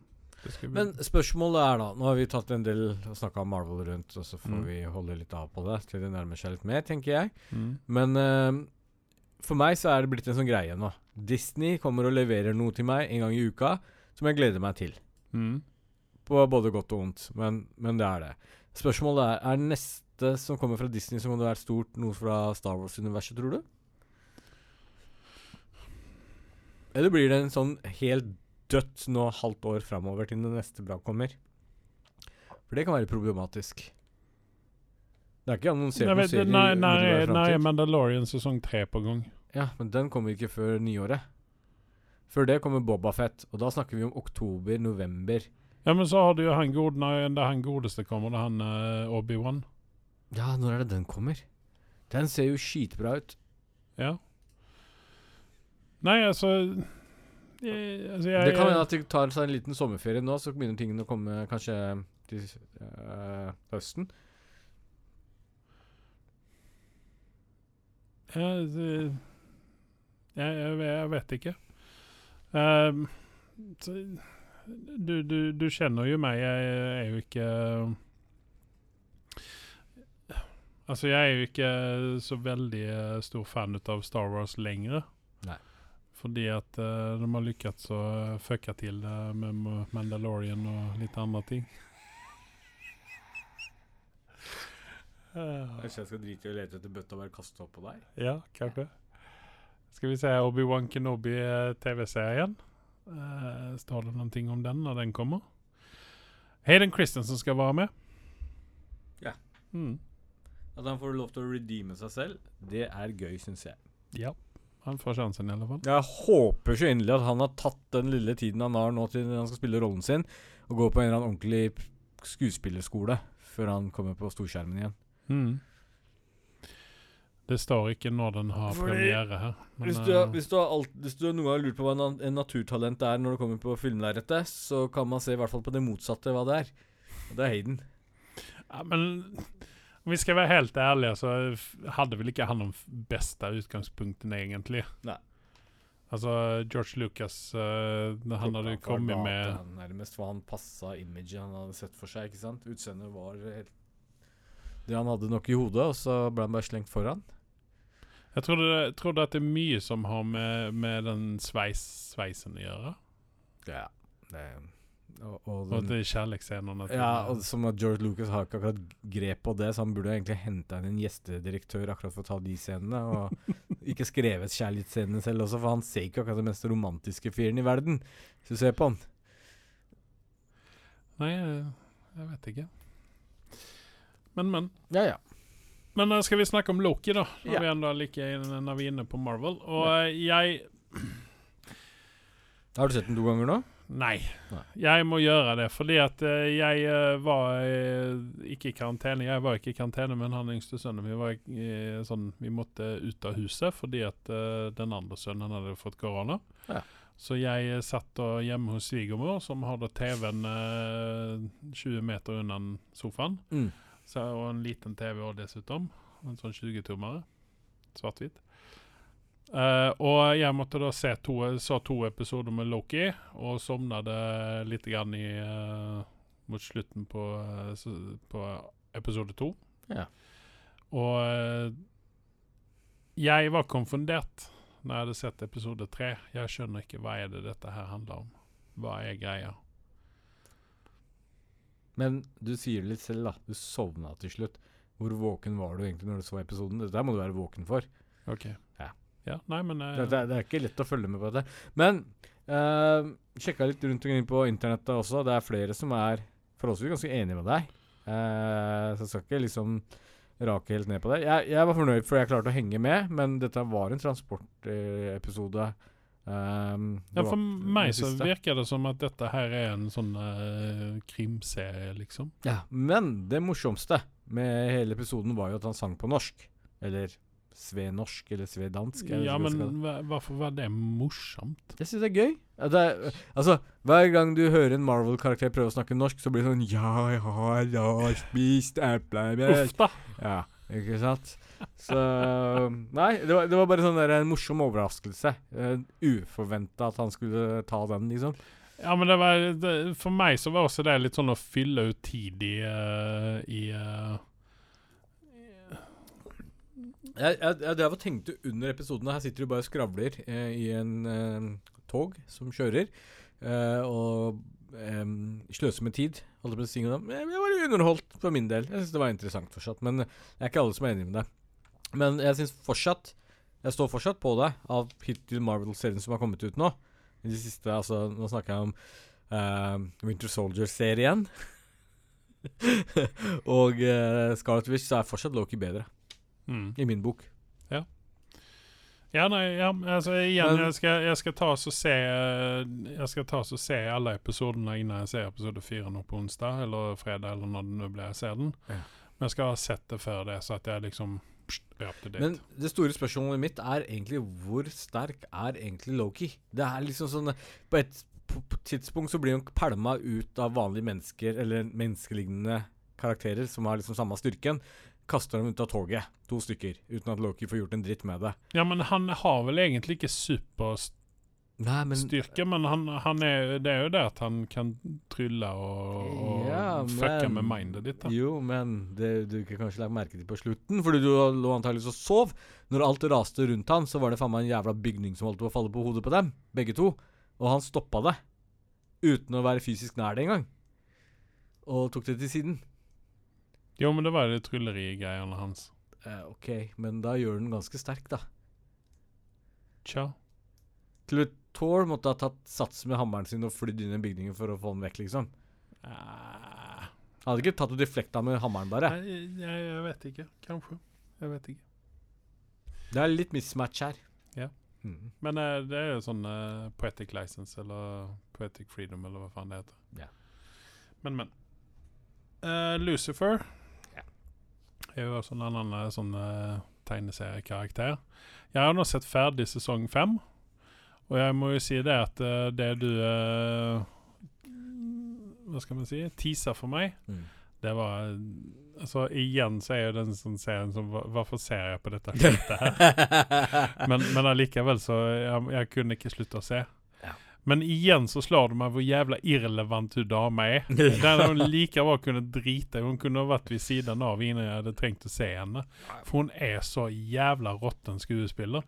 men spørsmålet er da Nå har vi tatt en del og snakka om Marvel rundt, og så får mm. vi holde litt av på det til det nærmer seg litt mer, tenker jeg. Mm. Men uh, for meg så er det blitt en sånn greie nå. Disney kommer og leverer noe til meg en gang i uka som jeg gleder meg til. Mm. På både godt og vondt, men, men, det er det. Spørsmålet er Er neste som kommer fra Disney som kan være stort, noe fra Star Wars-universet, tror du? Eller blir det en sånn helt dødt nå halvt år framover til det neste bra kommer. For det kan være problematisk. Det er ikke annonsert noen serie Nei, nei, nei Mandalorian sesong tre på gang. Ja, men den kommer ikke før nyåret. Før det kommer Bobafett, og da snakker vi om oktober-november. Ja, men så har du jo han, gode, nei, det er han godeste kommer, det er han uh, Obi-Wan. Ja, når er det den kommer? Den ser jo skitbra ut. Ja. Nei, altså jeg, altså jeg, det kan hende at de tar seg en liten sommerferie nå, så begynner tingene å komme kanskje til uh, høsten. Jeg, jeg, vet ikke. Uh, du, du, du, kjenner jo meg. Jeg er jo ikke Altså, jeg er jo ikke så veldig eh, stor fan av Star Wars lenger. Fordi at uh, de har lyckats å fucke til det med Mandalorian og litt andre ting. Uh, Kanskje jeg skal drite i å lete etter bøtta og bare kaste opp på deg? Ja, kanskje. Skal vi se Obi-Wan Kenobi-TV-serien. Uh, eh, står det noe om den når den kommer? Hayden Christensen skal være med. Ja. Mm. At han får lov til å redeeme seg selv, det er gøy, syns jeg. Ja. Han får sjansen, i alle fall. Jeg håper så inderlig at han har tatt den lille tiden han har nå til han skal spille rollen sin, og gå på en eller annen ordentlig skuespillerskole før han kommer på storskjermen igjen. Mm. Det står ikke når den har Fordi, premiere her. Hvis du, har, hvis, du alt, hvis, du noen gang har lurt på hva en, en naturtalent er når det kommer på filmlerretet, så kan man se i hvert fall på det motsatte hva det er. Og det er Hayden. Ja, men Om vi skal være helt ærlige, så hadde vel ikke han de beste utgangspunktene, egentlig. Nei. Altså, George Lucas uh, Han hadde kommet med Nærmest hva han passa imaget han hadde sett for seg. ikke sant? Utseendet var helt det han hadde nok i hodet, og så ble han bare slengt foran. Jeg tror det, jeg tror at det er mye som har med, med den sveis, sveisen å gjøre. Ja. Det, og, og, den, og det er kjærlighetsscenene. Ja, og som at George Lucas har ikke akkurat grep på det, så han burde egentlig henta inn en gjestedirektør akkurat for å ta de scenene. Og ikke skrevet kjærlighetsscenene selv også, for han ser ikke akkurat den mest romantiske fyren i verden, hvis du ser på han. Nei, jeg, jeg vet ikke. Men, men. Ja, ja. Men uh, skal vi snakke om Loki, da? Når ja. vi enda like når vi er inne på Marvel. Og ja. uh, jeg Har du sett den to ganger nå? Nei. Nei. Jeg må gjøre det, fordi at uh, jeg var ikke i karantene. Jeg var ikke i karantene, men han yngste sønnen vi var sånn Vi måtte ut av huset fordi at den andre sønnen hadde fått korona. Ja. Så jeg satt hjemme hos svigermor, som hadde TV-en 20 meter unna sofaen. Mm. Så, og en liten TV òg, dessuten. En sånn 20-tommere. Svart-hvit. Uh, og jeg måtte da se to, så to episoder med Loki, og sovnet litt grann i uh, mot slutten på, uh, på episode to. Ja. Og jeg var konfundert når jeg hadde sett episode tre. Jeg skjønner ikke hva er det dette her handler om. Hva er greia? Men du sier det litt selv, da. Du sovna til slutt. Hvor våken var du egentlig når du så episoden? Dette må du være våken for. Ok. Ja. ja nei, men uh, det, det, det, er ikke lett å følge med på dette. Men uh, sjekka litt rundt omkring på internettet også. Det er flere som er forholdsvis ganske enige med deg. Uh, så jeg skal ikke liksom rake helt ned på det. Jeg, jeg var fornøyd fordi jeg klarte å henge med, men dette var en transportepisode. Uh, Um, ja, for meg så virker det som at dette her er en sånn uh, krimserie, liksom. Ja, men det morsomste med hele episoden var jo at han sang på norsk. Eller svenorsk, eller svedansk. Ja, men hvorfor var det morsomt? Jeg syns det er gøy. Det er, altså, Hver gang du hører en Marvel-karakter prøve å snakke norsk, så blir det sånn Ja, jeg har spist eplebær. Uff da. Ja, ikke sant? Så Nei, det var, det var bare sånn der, en morsom overraskelse. Uh, Uforventa at han skulle ta den, liksom. Ja, men det var det, For meg så var også det litt sånn å fylle ut tid i, uh, i uh, jeg, jeg, jeg jeg tenkte under episoden Her sitter du bare og skravler eh, i en eh, tog som kjører, eh, og sløser med tid. Holdt på å si Jeg var underholdt for min del. Jeg syns det var interessant fortsatt. Men det er ikke alle som er enig med det. Men jeg syns fortsatt Jeg står fortsatt på det av hittil Marvel-serien som har kommet ut nå. I de siste, altså Nå snakker jeg om uh, Winter Soldier-serien. og uh, Scarlet Witch så er fortsatt Loki bedre. Mm. I min bok. Ja. Ja, nei, ja, altså igjen, jeg skal, jeg skal ta og se Jeg skal ta og se alle episodene innen jeg ser episode fire nå på onsdag eller fredag, eller når det nå blir jeg ser den. Ja. Men jeg skal ha sett det før det, så at jeg liksom men det store spørsmålet mitt er egentlig hvor sterk er egentlig Loki? Det er liksom sånn På et på, på tidspunkt så blir han pælma ut av vanlige mennesker, eller menneskelignende karakterer som har liksom samme styrken. Kaster dem ut av toget, to stykker, uten at Loki får gjort en dritt med det. Ja, men han har vel egentlig ikke superstyrke Nei, men, styrke, men han, han er, det er jo det at han kan trylle og, og ja, fucke med mindet ditt. da. Jo, men det du kan kanskje legge merke til på slutten, fordi du lå antakeligvis og sov. Når alt raste rundt han, så var det faen meg en jævla bygning som holdt på å falle på hodet på dem, begge to. Og han stoppa det. Uten å være fysisk nær det engang. Og tok det til siden. Jo, men det var det tryllerigreiene hans. Eh, OK, men da gjør den ganske sterk, da. Tja. Til Thor måtte ha tatt sats med hammeren sin og flydd inn i bygningen for å få den vekk, liksom. Han hadde ikke tatt og deflekta med hammeren, bare. Jeg, jeg, jeg, vet ikke. Kanskje. Jeg vet ikke. Det er litt mismatch her. Ja. Mm. Men uh, det er jo sånn uh, poetic license eller poetic freedom, eller hva faen det heter. Ja. Men, men. Uh, Lucifer ja. er jo også en annen sånn tegneseriekarakter. Jeg har nå sett ferdig sesong fem. Og jeg må jo si det at uh, det du uh, Hva skal man si? Teaser for meg, mm. det var altså, igjen så er jo den sånn serien som Hvorfor ser jeg på dette skitet her? men, men allikevel så jeg, jeg kunne ikke slutte å se. Men igjen så slår det meg hvor jævla irrelevant hun dama er. Der hun like bra kunne drite Hun kunne ha vært ved siden av innan jeg hadde trengt å se henne. For hun er så jævla råtten skuespiller.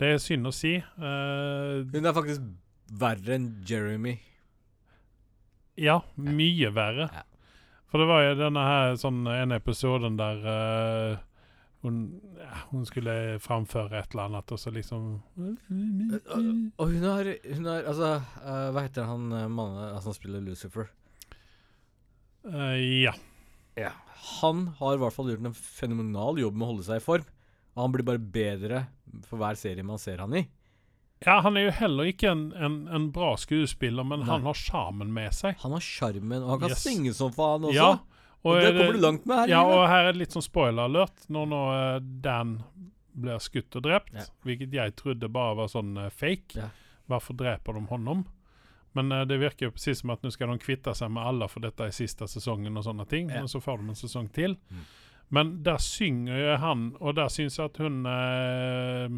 Det er synd å si. Uh, hun er faktisk verre enn Jeremy. Ja, mye verre. Ja. For det var jo denne her sånn ene episoden der uh, hun, ja, hun, skulle framføre et eller annet, og så liksom Og hun har, hun har Altså, uh, hva heter han mannen altså, som spiller Lucifer? Uh, ja. ja. Han har i hvert fall gjort en fenomenal jobb med å holde seg i form. Og han blir bare bedre for hver serie man ser han i. Ja, han er jo heller ikke en, en, en bra skuespiller, men Nei. han har sjarmen med seg. Han har sjarmen, og han kan yes. synge som faen også. Ja, og, og det kommer du langt med her. Ja, og her er det litt sånn spoiler-alert når nå uh, Dan blir skutt og drept, ja. hvilket jeg trodde bare var sånn uh, fake. Ja. Hvorfor dreper de honom? Men uh, det virker jo precis som at nå skal de kvitte seg med alle, for dette er siste sesongen og sånne ting. Ja. Men så får de en sesong til. Mm. Men der synger jo han, og der syns jeg at hun eh,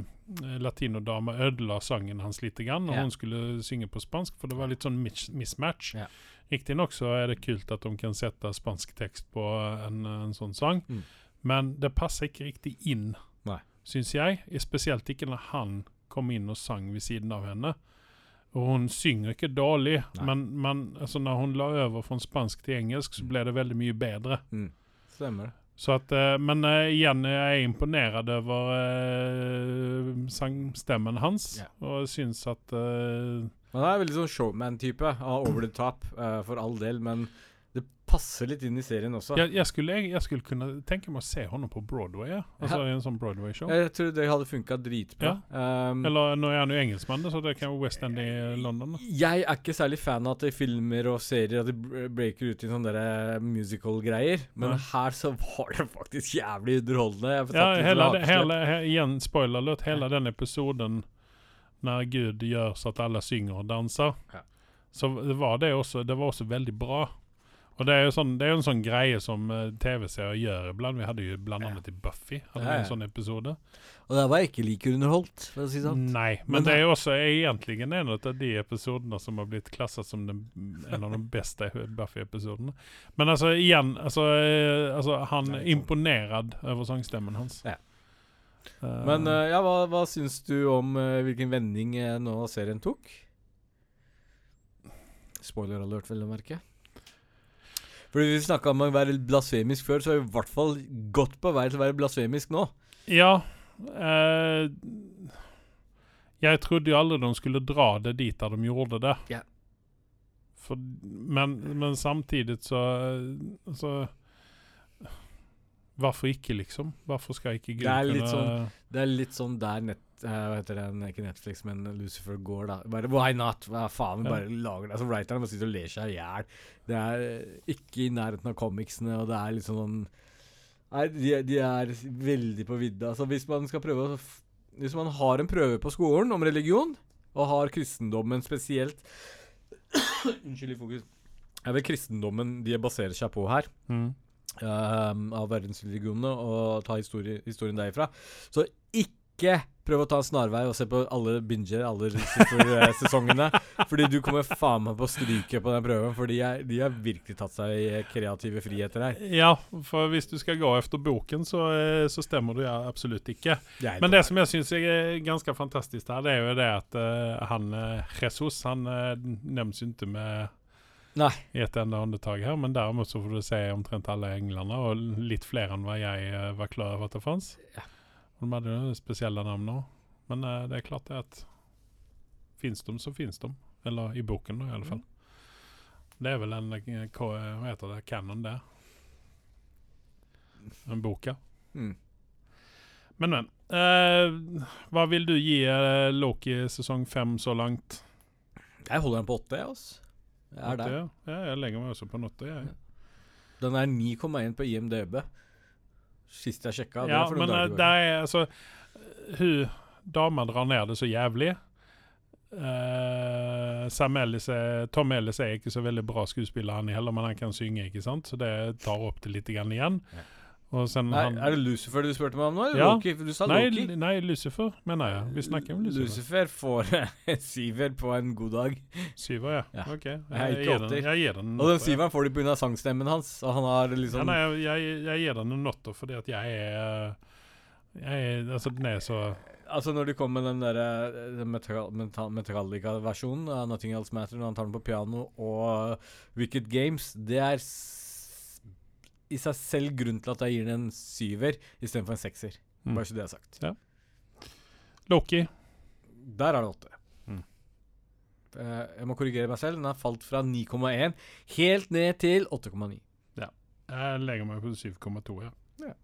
latinodama ødela sangen hans litt, grann, og ja. hun skulle synge på spansk, for det var litt sånn mismatch. Ja. Riktignok så er det kult at de kan sette spansk tekst på en, en sånn sang, mm. men det passer ikke riktig inn, syns jeg. Spesielt ikke når han kom inn og sang ved siden av henne. Og hun synger ikke dårlig, Nei. men, men altså, når hun la over fra spansk til engelsk, så ble det veldig mye bedre. Mm. Stemmer det. Så at, uh, men uh, igjen, jeg er imponert over uh, sangstemmen hans, yeah. og syns at Han er veldig sånn showman-type, over the top, for all del, men passer litt inn i serien også. Jeg, jeg, skulle, jeg, jeg skulle, kunne tenke meg å se henne på Broadway. Ja. Altså ja. en sånn Broadway-show. Jeg tror det hadde funka dritbra. Ja. Um, Eller nå er han jo engelskmann, så det kan være West End i London. Da. Jeg er ikke særlig fan av at de filmer og serier At de breaker ut i sånne eh, musical-greier. Men her så var det faktisk jævlig underholdende. ja, hele, det, hele, he, igjen spoiler-løt, Hele den episoden når Gud gjør så at alle synger og danser, så var det også, det var også veldig bra. Og det er jo sånn, det er jo en sånn greie som uh, TV-serier gjør iblant. Vi hadde jo blant annet til Buffy hadde ja, ja. en sånn episode. Og der var jeg ikke like underholdt, for å si sant. Nei, men, men det er jo også egentlig en av de episodene som har blitt klasset som den, en av de beste Buffy-episodene. Men altså, igjen, altså, uh, altså han er imponert over sangstemmen hans. Ja. Uh, men ja, hva, hva syns du om hvilken vending nå serien tok? Spoiler alert, vel å merke. Fordi vi snakka om å være blasfemisk før, så er vi i hvert fall godt på vei til å være blasfemisk nå. Ja. Eh, jeg trodde jo aldri de skulle dra det dit der de gjorde det. Ja. For, men, men, samtidig så så Hvorfor ikke, liksom? Hvorfor skal ikke Gud kunne sånn, Det er litt sånn der nett Hva heter den, ikke Netflix, men Lucifer går, da. Bare why not? Hva faen? Bare ja. lager det. Altså, Writerne bare sitter og ler seg i hjel. Det er ikke i nærheten av comicsene, og det er liksom sånn Nei, de, de, er veldig på vidda. Altså, hvis man skal prøve å Hvis man har en prøve på skolen om religion, og har kristendommen spesielt Unnskyld i fokus. Er vel kristendommen de baserer seg på her. Mm. Um, av verdensreligionene, og ta historie, historien derifra. Så ikke Prøv å ta en snarvei og se på alle binger, alle sesongene. fordi du kommer faen meg på stryket på den prøven, for de, de, har virkelig tatt seg kreative friheter her. Ja, for hvis du skal gå etter boken, så, eh, så stemmer du ja, absolutt ikke. Det Men det som jeg syns er ganske fantastisk her, det er jo det at uh, han uh, Jesus han uh, nevnes jo ikke med Nei. i et enda åndetak her, men derimot så får du se omtrent alle englene, og litt flere enn hva jeg var klar over at det fantes. Ja. De hadde jo spesielle navn òg. Men uh, det er klart det at Fins de, så fins de. Eller i boken, da, i alle fall. Det er vel en eh, hva heter det, canon, det. En bok, ja. Mm. Men, men. Uh, hva vil du gi uh, Loki sesong fem så langt? Jeg holder den på åtte, jeg, altså. Jeg er der. Ja, jeg legger meg også på en åtte, jeg. Den er 9,1 på IMDb. Sist jeg sjekka. Ja, men uh, det er altså Hun dama drar ned det så jævlig. Uh, Sam Ellis er, Tom Ellis er ikke så veldig bra skuespiller, han heller, men han kan synge, ikke sant? så det tar opp det litt igjen. Ja. Nei, han, er det Lucifer du spurte meg om nå? Ja. Loki? Du sa nei, Loki. Nei, Lucifer, mener jeg. Vi snakker om Lucifer. Lucifer får en siver på en god dag. Syver, ja. ja. Ok. Jeg, jeg, gir den, jeg, gir den, Og den siveren får du pga. sangstemmen hans. Og han har liksom ja, Nei, jeg, gir den en notter fordi at jeg er Jeg Altså, den er så Altså Når de kom med den der Metallica-versjonen av 'Nothing Else Matter', når han tar den på piano, og Wicked Games, det er i seg selv grunn til at jeg gir den en syver istedenfor en sekser. Mm. Bare så det er sagt. Ja. Loki. Der er det åtte. Mm. Uh, jeg må korrigere meg selv. Den har falt fra 9,1 helt ned til 8,9. Ja. Jeg legger meg på 7,2, ja. ja.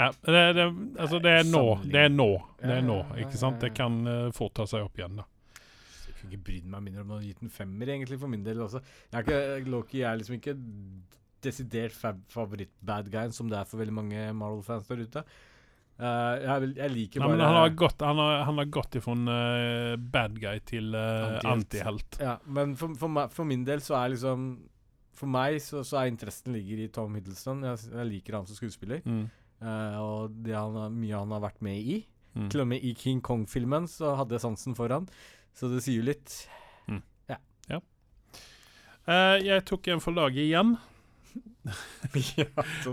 ja det, det, altså det er nå. Det er nå. Det er nå, ikke sant? Det kan uh, fort ta seg opp igjen, da Jeg kunne ikke brydd meg mindre om å ha gitt en femmer, egentlig, for min del også. Jeg er ikke, Loki er liksom ikke desidert favoritt-bad-guyen som det er for veldig mange Marvel-fans der ute. Uh, jeg, jeg, liker bare Nei, han, har gått, han, har, han har gått ifra uh, bad guy til uh, antihelt. ja, men for, for, meg, for, min del så er liksom For meg så, så er interessen ligger i Tom Hiddleston. Jeg, jeg liker han som skuespiller. Mm. Uh, og det han mye han har vært med i. Mm. Til og med i King Kong-filmen så hadde jeg sansen for han. Så det sier jo litt. Mm. Ja. ja. jeg tok en for laget igjen. Ja,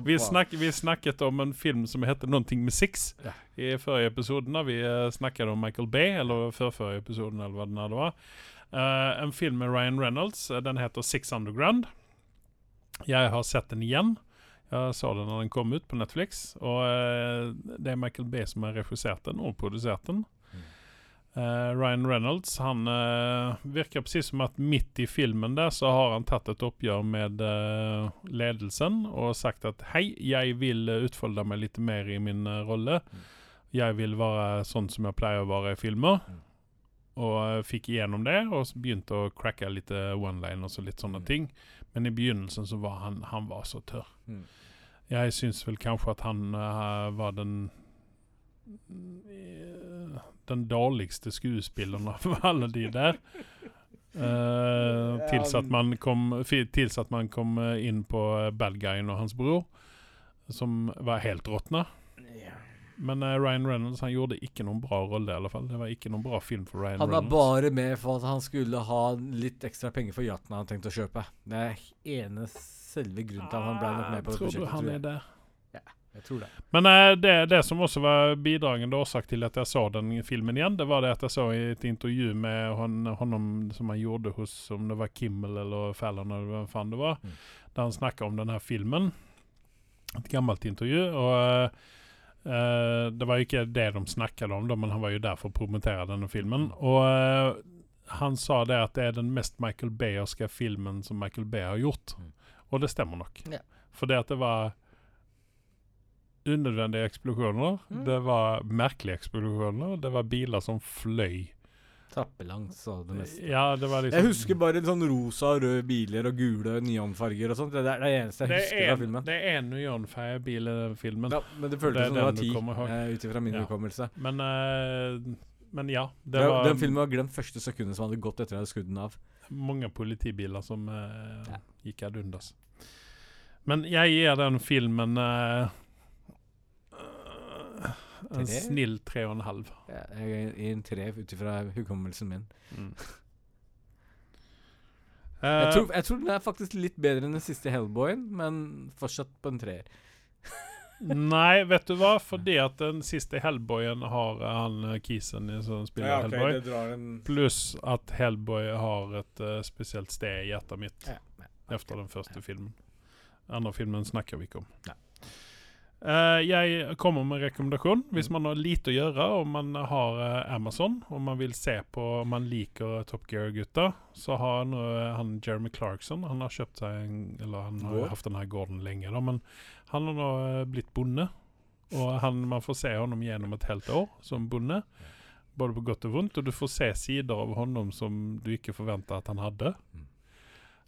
vi, snak, vi, snakket om en film som heter 'Någonting med Six' ja. i forrige episoden. Vi uh, snakket om Michael Bay, eller før episoden, eller hva det var. Uh, en film med Ryan Reynolds. Uh, den heter 'Six Underground'. Jeg har sett den igjen. Jeg så den når den kom ut på Netflix. Og det er Michael Bay som har regissert den og produsert den. Uh, Ryan Reynolds han uh, virker precis som at midt i filmen der så har han tatt et oppgjør med uh, ledelsen og sagt at hei, jeg vil utfolde meg litt mer i min rolle. Mm. Jeg vil være sånn som jeg pleier å være i filmer. Mm. Og fikk igjennom det og begynte å cracke litt one-liners og litt sånne mm. ting. Men i begynnelsen så var han, han var så tørr. Mm. Jeg syns vel kanskje at han var den den dårligste skuespilleren av alle de der. Uh, tills, at man kom, man kom eh, inn på bad guyen og hans bror, som var helt råtna. Men uh, Ryan Reynolds han gjorde ikke noen bra rolle. i alle fall Det var ikke noen bra film for Ryan Reynolds. Han var bare med for at han skulle ha litt ekstra penger for yachten han tenkte å kjøpe. Det er ene selve grunnen til at han ble nok med på det prosjektet. Tror du han er det? Jeg tror det. Men uh, det, det, som også var bidragende årsak til at jeg så den filmen igjen, det var det at jeg så i et intervju med hon, honom som han gjorde hos om det var Kimmel eller Fallon eller hvem faen det var, mm. der han snakka om denne filmen. Et gammelt intervju. og uh, det var jo ikke det de snakket om, da, men han var jo der for å promotere denne filmen. Mm. Og uh, han sa det at det er den mest Michael Bayerske filmen som Michael Bay har gjort. Mm. Og det stemmer nok. Yeah. For det at det var unødvendige eksplosjoner. Mm. Det var merkelige eksplosjoner. Det var biler som fløy. Trappelangs og det meste. Ja, det var liksom Jeg husker bare sånn rosa og røde biler og gule neonfarger og sånt. Det er det eneste jeg det husker fra filmen. Det er en neonfargebil i den filmen. Ja, men det føltes som det var ti, uh, ut ifra min ja. hukommelse. Men, uh, men ja. Det var, den filmen var glemt første sekundet som hadde gått etter at jeg hadde skutt den av. Mange politibiler som uh, ja. gikk ad undas. Men jeg gir den filmen uh, en snill tre og en halv. Ja, jeg er en tre ut ifra hukommelsen min. Mm. jeg, tror, jeg, tror, den er faktisk litt bedre enn den siste Hellboyen, men fortsatt på en treer. Nei, vet du hva? Fordi at den siste Hellboyen har han uh, Kisen som spiller ja, okay, Hellboy. Pluss at Hellboy har et uh, spesielt sted i hjertet mitt ja, ja, efter den første filmen. Andre filmen snakker vi ikke om. Ja. Uh, jeg kommer med rekommendasjon. Hvis mm. man har lite å gjøre og man har uh, Amazon og man vil se på om man liker Top Gear-gutta, så har han, uh, han Jeremy Clarkson Han har kjøpt seg en, Eller han har hatt denne gården lenge, da, men han har nå blitt bonde. Og han, man får se ham gjennom et helt år som bonde, både på godt og vondt. Og du får se sider av ham som du ikke forventa at han hadde.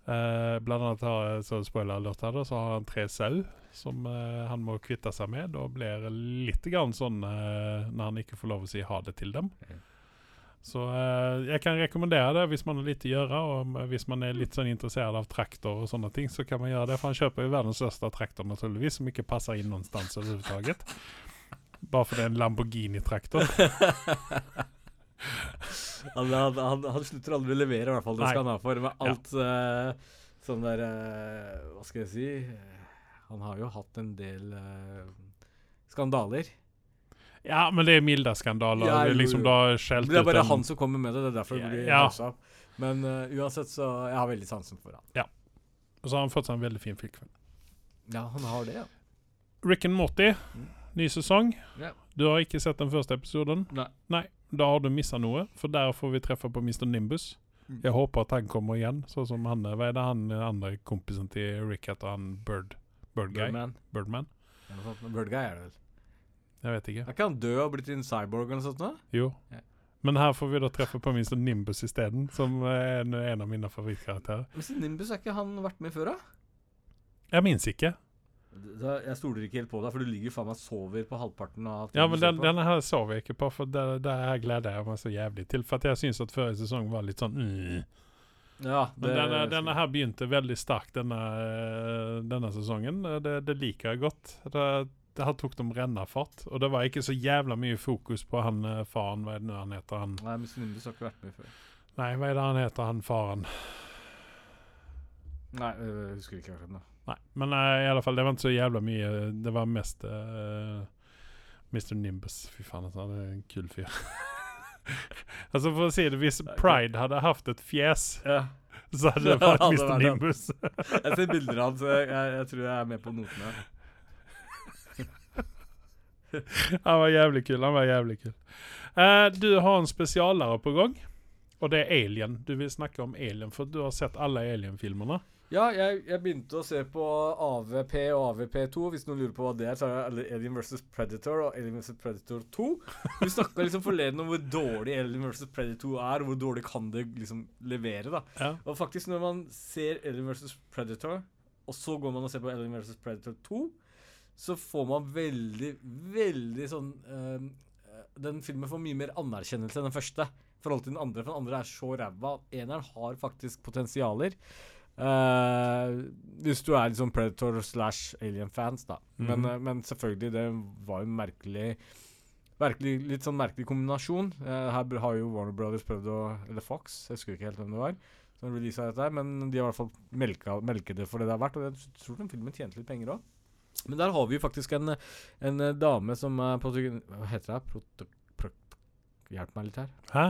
Uh, blant annet har så spoiler alert her, så har han tre sau som uh, han må kvitte seg med. Da blir det litt grann sånn uh, når han ikke får lov å si ha det til dem. Mm. Så uh, jeg kan rekommendere det hvis man har litt å gjøre, og hvis man er litt sånn interessert av traktor og sånne ting, så kan man gjøre det. For han kjøper jo verdens største traktor, naturligvis, som ikke passer inn noen sted overhodet. Bare fordi det er en Lamborghini-traktor. han, han, han, han, slutter aldri å levere, i hvert fall. Det skal han ha for. Med alt ja. uh, sånn der uh, Hva skal jeg si Han har jo hatt en del skandaler. Ja, men det er milde skandaler. Ja, det er liksom da skjelt Det er bare han som kommer med det. Det er derfor det blir ja. opp. Men uh, uansett, så jeg har veldig sansen for han. Ja. Og så har han fått seg en veldig fin filmkveld. Ja, han har det, ja. Rick and Morty, mm. ny sesong. Ja. Du har ikke sett den første episoden? Nei. Nei. Da har du missa noe, for der får vi treffe på Mr. Nimbus. Mm. Jeg håper at han kommer igjen, sånn som han Hva er det han andre kompisen til Rick heter? Han Bird? Bird Guy? Birdman. Birdman. Bird Guy er det vel. Jeg vet ikke. Er ikke han død og blitt en cyborg eller noe sånt? da? Jo. Ja. Men her får vi da treffe på minst Nimbus isteden, som er en, en av mine favorittkarakterer. Men Nimbus har ikke han vært med før, da? Jeg minnes ikke. Da, jeg stoler ikke helt på deg, for du ligger faen meg sover på halvparten av Ja, men den, denne her sover jeg ikke på, for det, det her gleder jeg meg så jævlig til. For at jeg syns at forrige sesong var litt sånn mm. Ja, det, Men denne, denne, her begynte veldig sterkt denne, denne sesongen. Det, det, liker jeg godt. Det, det her tok de rennafart, og det var ikke så jævla mye fokus på han uh, faren. Hva er det nå han heter? han? Nei, Miss Nimbus har ikke vært med før. Nei, hva er det han heter, han faren? Nei, jeg husker ikke akkurat nå. Nei, men uh, i alle fall, det var ikke så jævla mye. Det var mest uh, Mr. Nimbus. Fy faen, altså, han er en kul fyr. altså For å si det, hvis Pride hadde hatt et fjes ja. så hadde det vært Mr. Nimbus. jeg ser bilder av ham, så jeg, jeg, tror jeg er med på notene. han var jævlig kul. Han var jævlig kul. Uh, du har en spesialer på gang, og det er Alien. Du vil snakke om Alien, for du har sett alle Alien-filmene. Ja, jeg, jeg, begynte å se på AVP og AVP2. Hvis noen lurer på hva det er, så er det Alien vs. Predator og Alien vs. Predator 2. Vi snakka liksom forleden om hvor dårlig Alien vs. Predator er, og hvor dårlig kan det liksom levere. da. Ja. Og faktisk, når man ser Alien vs. Predator, og så går man og ser på Alien vs. Predator 2 så får man veldig, veldig sånn øh, Den filmen får mye mer anerkjennelse enn den første. Forhold til den andre, for den andre er så ræva. Eneren har faktisk potensialer. Uh, hvis du er liksom Predator slash Alien-fans, da. Mm. Men, uh, men, selvfølgelig, det var jo merkelig merkelig litt sånn merkelig kombinasjon. Uh, her har jo Warner Brothers prøvd å Eller Fox, jeg husker ikke helt hvem det var. Som releasa dette her, Men de har i hvert fall melka, melket det for det det har vært. Og jeg tror den filmen tjente litt penger òg. Men der har vi jo faktisk en, en dame som er på Hva heter det? Proto, pro, hjelp meg litt her. Hæ?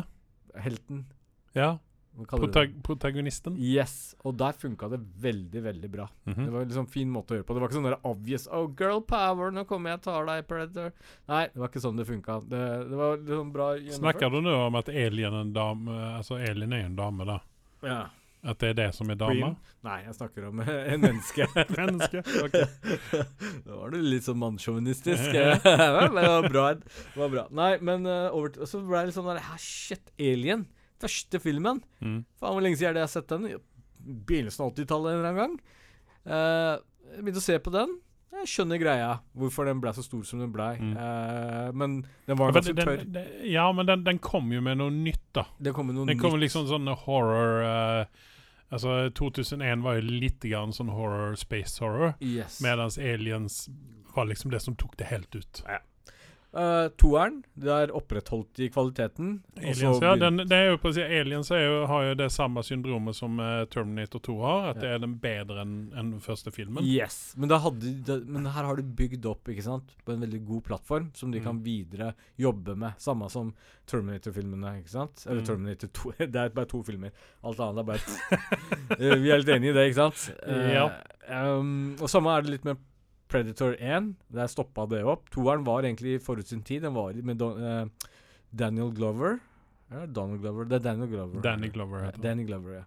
Helten. Ja. Protag protagonisten. Yes. Og der funka det veldig, veldig bra. Mm -hmm. Det var en liksom fin måte å gjøre på. Det var ikke sånn der obvious Oh, girl power, nå kommer jeg og tar deg, Predator. Nei, det var ikke sånn det funka. Det, det var liksom bra gjennomført. Snakker du nå om at alien, en dame, altså alien er en dame, da? Ja. At det er det som er dama? Nei, jeg snakker om en menneske. menneske, ok. Da var du litt sånn mannssjåvinistisk. det var bra. Det var bra. Nei, men uh, over til, så ble det litt sånn der Shit, Alien. Første filmen. Mm. Faen, hvor lenge siden er det jeg har sett den? Begynnelsen av 80-tallet en eller annen gang. Uh, jeg begynte å se på den. Jeg skjønner greia, hvorfor den ble så stor som den ble. Mm. Uh, men den var ganske tørr. ja, men den, den, kom jo med noe nytt, da. Den kom med noe den kom liksom sånn horror uh, Altså 2001 var jo litt grann sånn horror, space horror. Yes. Mens Aliens var liksom det som tok det helt ut. Ja. Uh, toeren, det er opprettholdt i kvaliteten. Aliens, ja, den, det er jo på Aliens jo, har jo det samme syndromet som uh, Terminator 2 har. At ja. det er den bedre enn en den første filmen. Yes, men, hadde, det, men, her har du bygd opp ikke sant, på en veldig god plattform som de mm. kan videre jobbe med. Samme som Terminator-filmene. ikke sant? Eller mm. Terminator 2. det er bare to filmer. Alt annet er bare et Vi er litt enige i det, ikke sant? ja. Um, og samme er det litt med Predator 1, der stoppa det opp. Toeren var egentlig forut sin tid. Den var med Don, uh, Daniel Glover. Ja, Donald Glover. Det er Daniel Glover. Danny Glover heter Danny Glover, ja.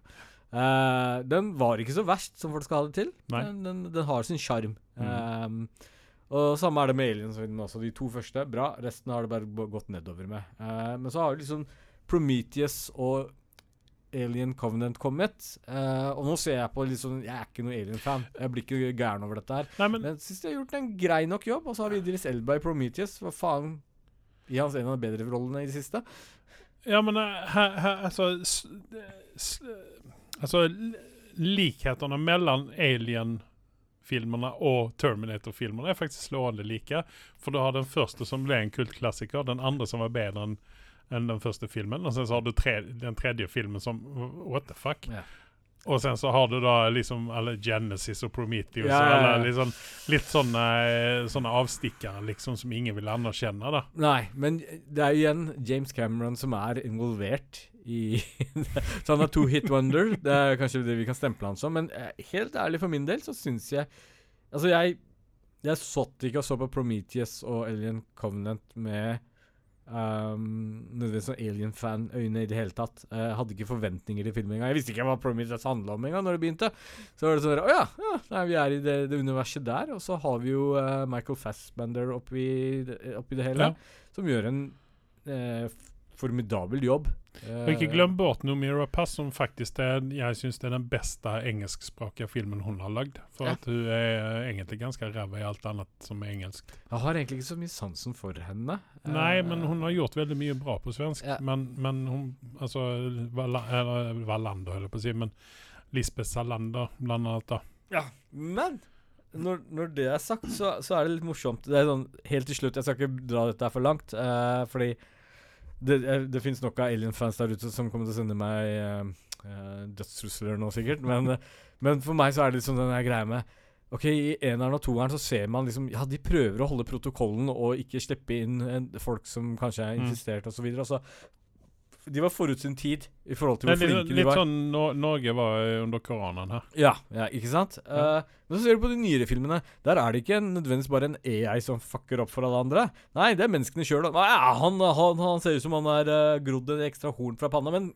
Uh, den var ikke så verst som folk skal ha det til. Den, den, den, har sin sjarm. Mm. Um, og samme er det med Aliens også. De to første, bra. Resten har det bare gått nedover med. Uh, men så har vi liksom Prometheus og Alien Covenant kommet. Uh, og nå ser jeg på litt sånn Jeg er ikke noe Alien-fan. Jeg blir ikke gæren over dette her. Nei, men, men jeg syns de har gjort en grei nok jobb. Og så har vi Idris Elba i Prometheus. Hva faen? I hans en av de bedre rollene i det siste. Ja, men her, her altså Altså, likhetene mellom Alien-filmene og Terminator-filmene er faktisk slående like. For du har den første som ble en kultklassiker, den andre som var bedre enn enn den første filmen, og sen så har du tre, den tredje filmen som What the fuck? Ja. Og sen så har du da liksom eller Genesis og Prometheus ja, ja, ja. Liksom, litt sånne, sånne avstikkere liksom som ingen vil anerkjenne. da. Nei, men det er igjen James Cameron som er involvert i Så han har to hit wonder. Det er kanskje det vi kan stemple han som. Men eh, helt ærlig for min del så syns jeg Altså, jeg jeg satt ikke og så på Prometheus og Alien Covenant med Um, nødvendigvis sånn alien-fan-øyne i det hele tatt. Uh, hadde ikke forventninger til filmen engang. Jeg visste ikke hva Prometheus handla om engang når det begynte. Så var det sånn Å ja, ja nei, vi er i det, det, universet der. Og så har vi jo uh, Michael Fassbender oppi, oppi det hele, ja. som gjør en uh, formidabel jobb. Og ikke glem bort Nomira Pass, som faktisk er, jeg syns er den beste engelskspråklige filmen hun har lagd. For ja. at hun er egentlig ganske ræva i alt annet som er engelsk. Jeg har egentlig ikke så mye sansen for henne. Nei, uh, men hun har gjort veldig mye bra på svensk. Ja. Men, men, hun Altså Wallander, holder jeg på å si. Men Lisbeth Salander, blant annet. da. Ja, men når, når, det er sagt, så, så, er det litt morsomt. Det er sånn, Helt til slutt, jeg skal ikke dra dette for langt, uh, fordi det, det fins nok av Alien-fans der ute som kommer til å sende meg uh, dødstrusler nå, sikkert. Men, men, for meg så er det liksom den greia med Ok, I eneren og toeren så ser man liksom Ja, de prøver å holde protokollen og ikke slippe inn folk som kanskje er insistert mm. osv. Og, så de var forut sin tid i forhold til hvor flinke de var. Litt sånn no Norge var under koronaen her. Ja, ja ikke sant? Ja. Uh, men så ser du på de nyere filmene. Der er det ikke nødvendigvis bare en AI som fucker opp for alle andre. Nei, det er menneskene sjøl. Ja, han, han, han, ser ut som han har uh, grodd en ekstra horn fra panna, men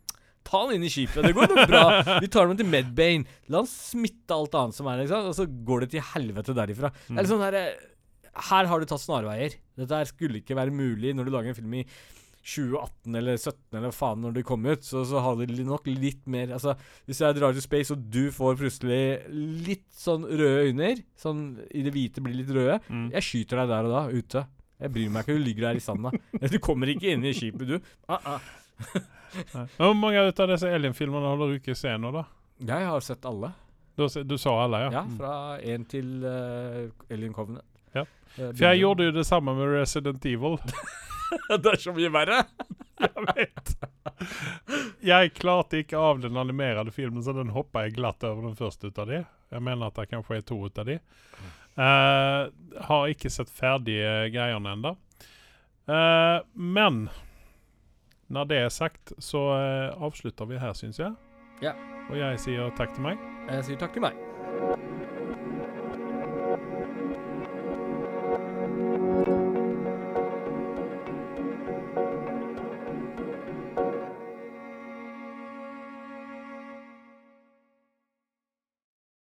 ta han inn i skipet. Det går nok bra. Vi tar ham til Medbane. La han smitte alt annet som er liksom, og så går det til helvete derifra. Mm. Det er litt sånn her, eh, her har du tatt snarveier. Dette skulle ikke være mulig når du lager en film i 2018 eller 2017 eller faen når de kom ut, så, så hadde de nok litt mer Altså, hvis jeg drar til space, og du får plutselig litt sånn røde øyne, sånn i det hvite blir litt røde, mm. jeg skyter deg der og da, ute. Jeg bryr meg ikke, du ligger der i sanda. du kommer ikke inn i skipet, du. Ah, ah. Hvor mange av disse Alien-filmene har du ikke sett nå, da? Jeg har sett alle. Du, du sa alle, ja? Ja, fra én til uh, Alien Covenant. Ja. Uh, For jeg gjorde jo det samme med Resident Evil. det er så mye verre! jeg vet. Jeg klarte ikke av den animerte filmen, så den hoppa jeg glatt over den første ut av de. Jeg mener at det kanskje er to ut av de. Uh, har ikke sett ferdig greiene ennå. Uh, men når det er sagt, så uh, avslutter vi her, syns jeg. Ja. Og jeg sier takk til meg. Jeg sier takk til meg.